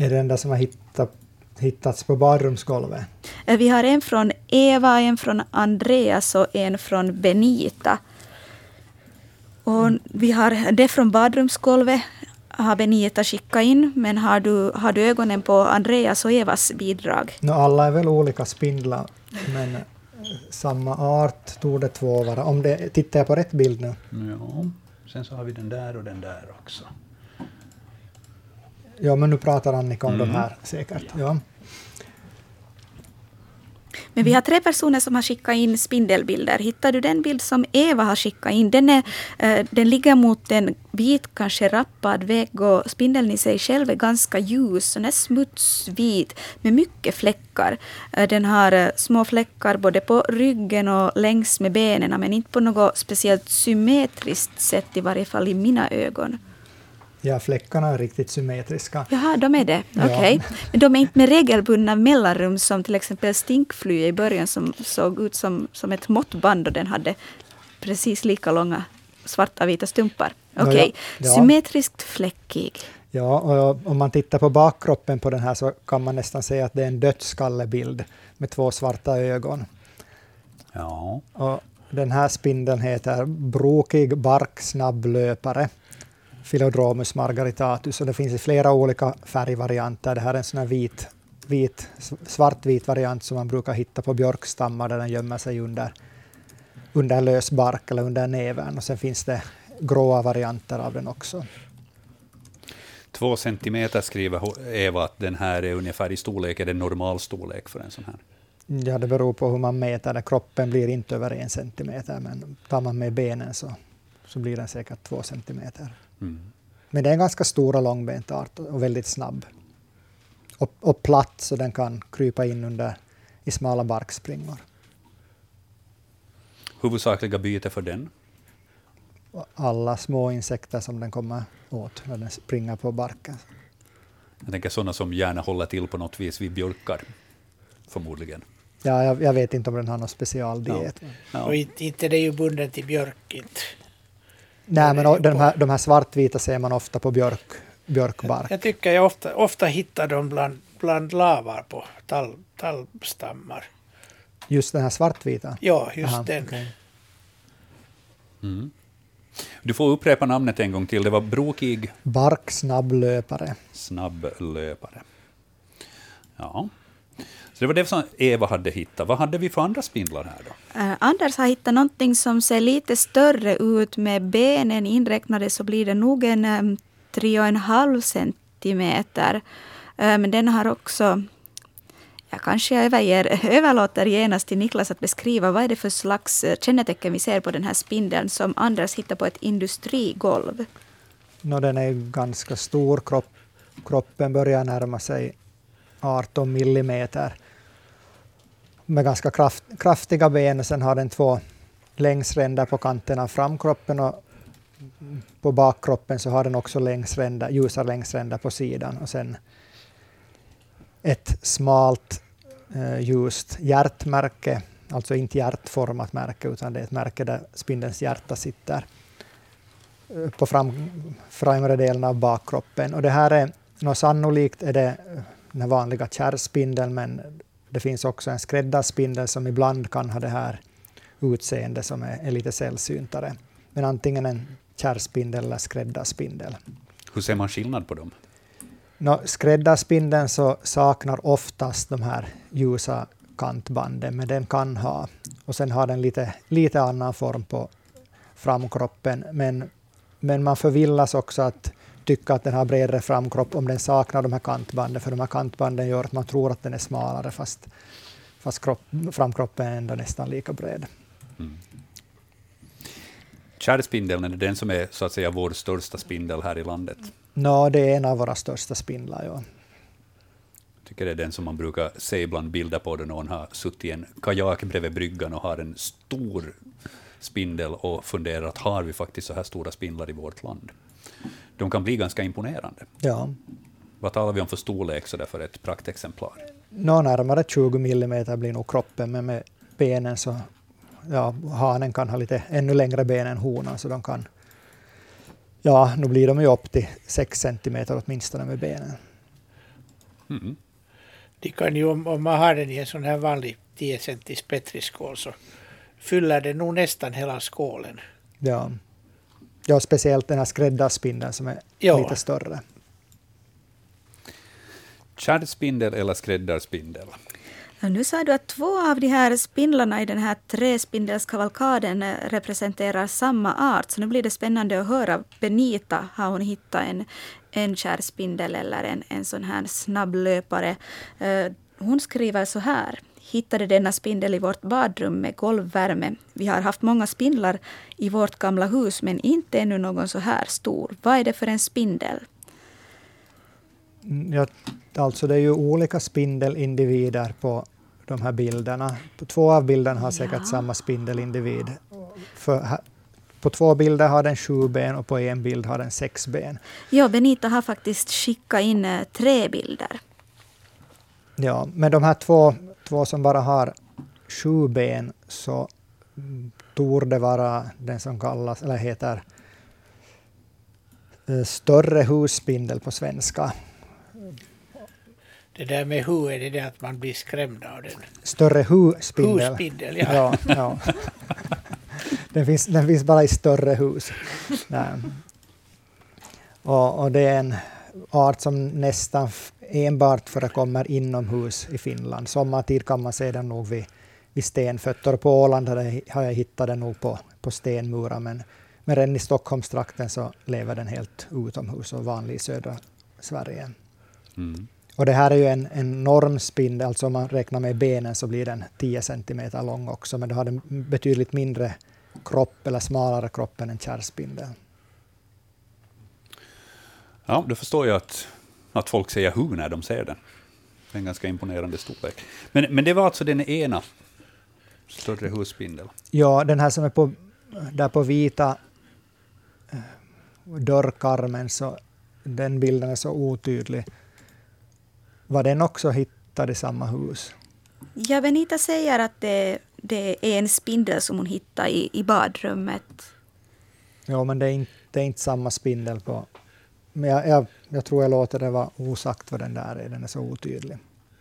Är det enda som har hittat, hittats på badrumsgolvet? Eh, vi har en från Eva, en från Andreas och en från Benita. Och vi har det från badrumsgolvet har Benita skickat in, men har du, har du ögonen på Andreas och Evas bidrag? No, alla är väl olika spindlar, men samma art tog det två vara. Om det, tittar jag på rätt bild nu? Ja, sen så har vi den där och den där också. Ja, men nu pratar Annika om mm. de här säkert. Ja. Men vi har tre personer som har skickat in spindelbilder. Hittar du den bild som Eva har skickat in? Den, är, eh, den ligger mot en vit, kanske rappad vägg och spindeln i sig själv är ganska ljus. Den är smutsvit med mycket fläckar. Eh, den har eh, små fläckar både på ryggen och längs med benen men inte på något speciellt symmetriskt sätt, i varje fall i mina ögon. Ja, fläckarna är riktigt symmetriska. Jaha, de är det. Okej. Okay. Men de är inte med regelbundna mellanrum som till exempel stinkflye i början som såg ut som, som ett måttband och den hade precis lika långa svarta vita stumpar. Okej, okay. ja, ja. symmetriskt fläckig. Ja, och om man tittar på bakkroppen på den här så kan man nästan säga att det är en dödsskallebild med två svarta ögon. Ja. Och den här spindeln heter brokig barksnabblöpare. Philodromus margaritatus och det finns i flera olika färgvarianter. Det här är en sån här vit, vit, svartvit variant som man brukar hitta på björkstammar där den gömmer sig under, under lös bark eller under näven. Och sen finns det gråa varianter av den också. Två centimeter skriver Eva att den här är ungefär i storlek, är det normalstorlek för en sån här? Ja, det beror på hur man mäter. Kroppen blir inte över en centimeter, men tar man med benen så, så blir den säkert två centimeter. Mm. Men det är en ganska stor och långbent art och väldigt snabb. Och, och platt, så den kan krypa in under i smala barkspringor. Huvudsakliga byte för den? Alla små insekter som den kommer åt när den springer på barken. Jag tänker sådana som gärna håller till på något vis vid björkar, förmodligen. Ja, jag, jag vet inte om den har någon specialdiet. Ja. Ja. Och inte, inte det är ju bunden till björk. Inte. Nej, men de här, de här svartvita ser man ofta på björk, björkbark. Jag, jag tycker jag ofta, ofta hittar dem bland, bland lavar på tall, tallstammar. Just den här svartvita? Ja, just Aha, den. Okay. Mm. Du får upprepa namnet en gång till. Det var brokig... Barksnabblöpare. Snabblöpare. Ja. Så det var det som Eva hade hittat. Vad hade vi för andra spindlar här då? Uh, Anders har hittat någonting som ser lite större ut. Med benen inräknade så blir det nog en um, tre och en halv centimeter. Uh, men den har också jag kanske överger, överlåter genast till Niklas att beskriva vad är det för slags kännetecken vi ser på den här spindeln som Anders hittar på ett industrigolv. No, den är ganska stor. Kropp, kroppen börjar närma sig 18 millimeter med ganska kraft, kraftiga ben. och Sen har den två längsränder på kanten av framkroppen och på bakkroppen så har den också längsränder, ljusa längsränder på sidan och sen ett smalt eh, ljust hjärtmärke, alltså inte hjärtformat märke utan det är ett märke där spindelns hjärta sitter eh, på fram, främre delen av bakkroppen. Och det här är, något sannolikt är det eh, den vanliga kärrspindeln men det finns också en skräddarspindel som ibland kan ha det här utseendet som är, är lite sällsyntare. Men antingen en kärrspindel eller skräddarspindel. Hur ser man skillnad på dem? No, skräddarspindeln så saknar oftast de här ljusa kantbanden, men den kan ha. Och sen har den lite, lite annan form på framkroppen. Men, men man förvillas också att tycka att den har bredare framkropp om den saknar de här kantbanden, för de här kantbanden gör att man tror att den är smalare, fast, fast kropp, framkroppen är ändå nästan lika bred. Mm. Kärrspindeln, är den som är så att säga vår största spindel här i landet? No, det är en av våra största spindlar, ja. Jag tycker det är den som man brukar se ibland bilder på, då någon har suttit i en kajak bredvid bryggan och har en stor spindel och funderar att har vi faktiskt så här stora spindlar i vårt land? De kan bli ganska imponerande. Ja. Vad talar vi om för storlek så för ett praktexemplar? Nå, närmare 20 millimeter blir nog kroppen, men med benen så ja, hanen kan ha lite ännu längre ben än honan, så de kan Ja, nu blir de ju upp till 6 centimeter åtminstone med benen. Mm. De kan ju, om, om man har den i en sån här vanlig 10 centis petriskål så fyller det nog nästan hela skålen. Ja. Ja, speciellt den här skräddarspindeln som är ja. lite större. Kärrspindel eller skräddarspindel? Nu sa du att två av de här spindlarna i den här trespindelskavalkaden eh, representerar samma art, så nu blir det spännande att höra. Benita, har hon hittat en, en kärrspindel eller en, en sån här snabblöpare? Eh, hon skriver så här. Hittade denna spindel i vårt badrum med golvvärme. Vi har haft många spindlar i vårt gamla hus men inte ännu någon så här stor. Vad är det för en spindel? Mm, ja, alltså det är ju olika spindelindivider på de här bilderna. Två av bilderna har säkert ja. samma spindelindivid. För på två bilder har den sju ben och på en bild har den sex ben. Ja, Benita har faktiskt skickat in eh, tre bilder. Ja, men de här två, två som bara har sju ben så torde vara den som kallas, eller heter eh, större husspindel på svenska. Det där med hu, är det det att man blir skrämd av den? Större hu-spindel. Hu-spindel, ja. ja, ja. Den, finns, den finns bara i större hus. Och, och, det är en art som nästan enbart förekommer inomhus i Finland. Sommartid kan man se den nog vid, vid stenfötter. På Åland har jag hittat den nog på, på stenmurar, men, men redan i Stockholmstrakten så lever den helt utomhus och vanlig i södra Sverige. Mm. Och det här är ju en, en normspindel, alltså om man räknar med benen så blir den 10 centimeter lång också, men då har den betydligt mindre kropp eller smalare kropp än en kärrspindel. Ja, då förstår jag att, att folk säger hu när de ser den. Det är en ganska imponerande storlek. Men, men det var alltså den ena större husspindel? Ja, den här som är på, där på vita eh, dörrkarmen, så den bilden är så otydlig. Var den också hittad i samma hus? Ja, Benita säger att det, det är en spindel som hon hittade i, i badrummet. Ja, men det är, inte, det är inte samma spindel på... Men jag, jag, jag, tror jag låter det vara osagt vad den där är, den är så otydlig.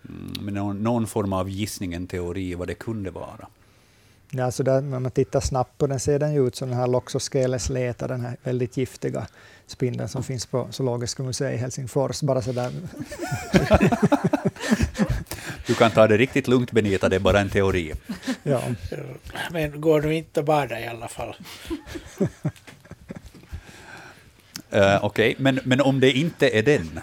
Mm, men någon, någon, form av gissning, en teori vad det kunde vara? Ja, alltså där, när man tittar snabbt på den ser den ju ut som den här Loxosceles leta, den här väldigt giftiga spindeln som finns på Zoologiska museet i Helsingfors. Bara så där. Du kan ta det riktigt lugnt Benita, det är bara en teori. Ja. Men går du inte att bada i alla fall? Uh, Okej, okay. men, men om det inte är den?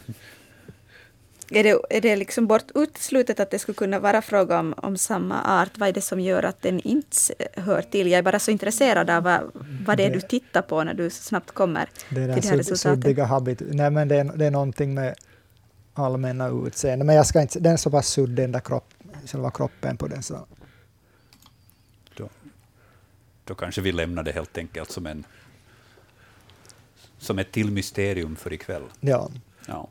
Är det, är det liksom bort uteslutet att det skulle kunna vara fråga om, om samma art? Vad är det som gör att den inte hör till? Jag är bara så intresserad av vad, vad det är du tittar på när du snabbt kommer det till det här resultatet. Suddiga habit. Nej, men det är, det är någonting med allmänna utseende. Men jag ska inte, den är så pass suddig, den där kropp, själva kroppen på den. Så. Då, då kanske vi lämnar det helt enkelt som, en, som ett till mysterium för ikväll. Ja. ja.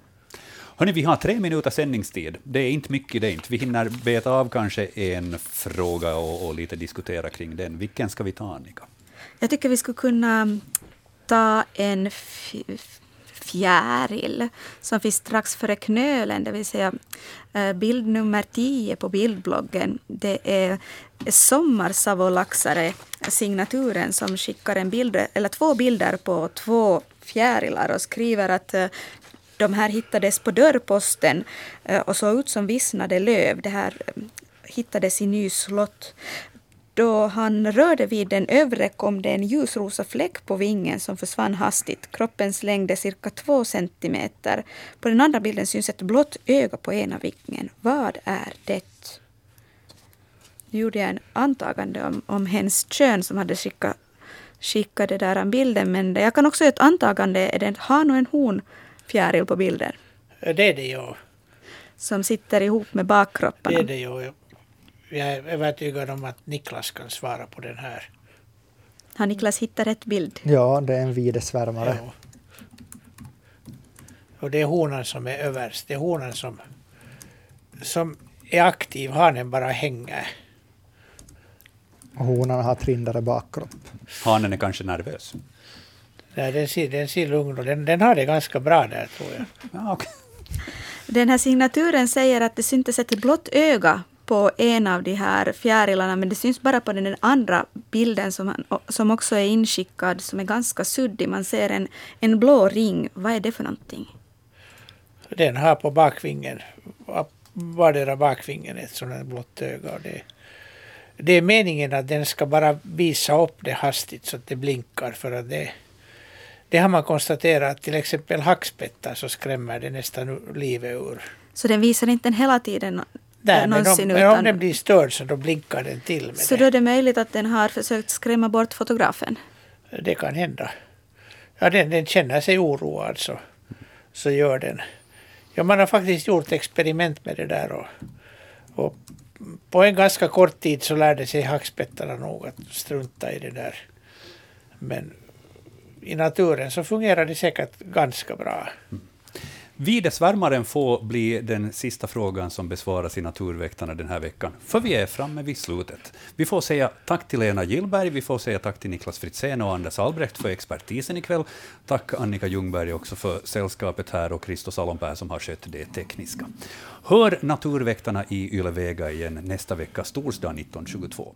Hörrni, vi har tre minuter sändningstid. Det är inte mycket det inte. Vi hinner beta av kanske en fråga och, och lite diskutera kring den. Vilken ska vi ta, Annika? Jag tycker vi skulle kunna ta en fjäril som finns strax före knölen, det vill säga eh, bild nummer 10 på bildbloggen. Det är Sommarsavolaxare, signaturen, som skickar en bild, eller två bilder på två fjärilar och skriver att eh, de här hittades på dörrposten eh, och såg ut som vissnade löv. Det här eh, hittades i Nyslott. Då han rörde vid den övre kom det en ljusrosa fläck på vingen som försvann hastigt. Kroppens längd är cirka två centimeter. På den andra bilden syns ett blått öga på ena vingen. Vad är det? Nu gjorde jag en antagande om, om hens kön som hade skickat, skickat det där bilden. Men jag kan också göra ett antagande. Är det en han och en hon fjäril på bilden? Det är det ju. Som sitter ihop med bakkropparna. Det är det ju jag är övertygad om att Niklas kan svara på den här. Har Niklas hittat rätt bild? Ja, det är en videsvärmare. Ja. Och det är honan som är överst. Det är honan som, som är aktiv. Hanen bara hänger. Och honan har trindare bakkropp. Hanen är kanske nervös? Nej, den ser, den ser lugn och den, den har det ganska bra där tror jag. Ja, okay. Den här signaturen säger att det syntes ett blått öga på en av de här fjärilarna, men det syns bara på den andra bilden som, som också är inskickad, som är ganska suddig. Man ser en, en blå ring. Vad är det för någonting? Den har på bakvingen, vardera bakvingen ett sådant blått öga. Det, det är meningen att den ska bara visa upp det hastigt så att det blinkar. För att det, det har man konstaterat, till exempel hackspettar så skrämmer det nästan livet ur. Så den visar inte hela tiden Nej, men om, men om den blir störd så då blinkar den till. Med så det. då är det möjligt att den har försökt skrämma bort fotografen? Det kan hända. Ja, den, den känner sig oroad så, så gör den. Ja, man har faktiskt gjort experiment med det där och, och på en ganska kort tid så lärde sig hackspettarna nog att strunta i det där. Men i naturen så fungerar det säkert ganska bra. Videsvärmaren får bli den sista frågan som besvaras i Naturväktarna den här veckan, för vi är framme vid slutet. Vi får säga tack till Lena Gillberg, vi får säga tack till Niklas Fritzén och Anders Albrecht för expertisen ikväll. Tack Annika Ljungberg också för sällskapet här och Christos Alonpää som har skött det tekniska. Hör Naturväktarna i Ylevega igen nästa vecka, torsdag 19.22.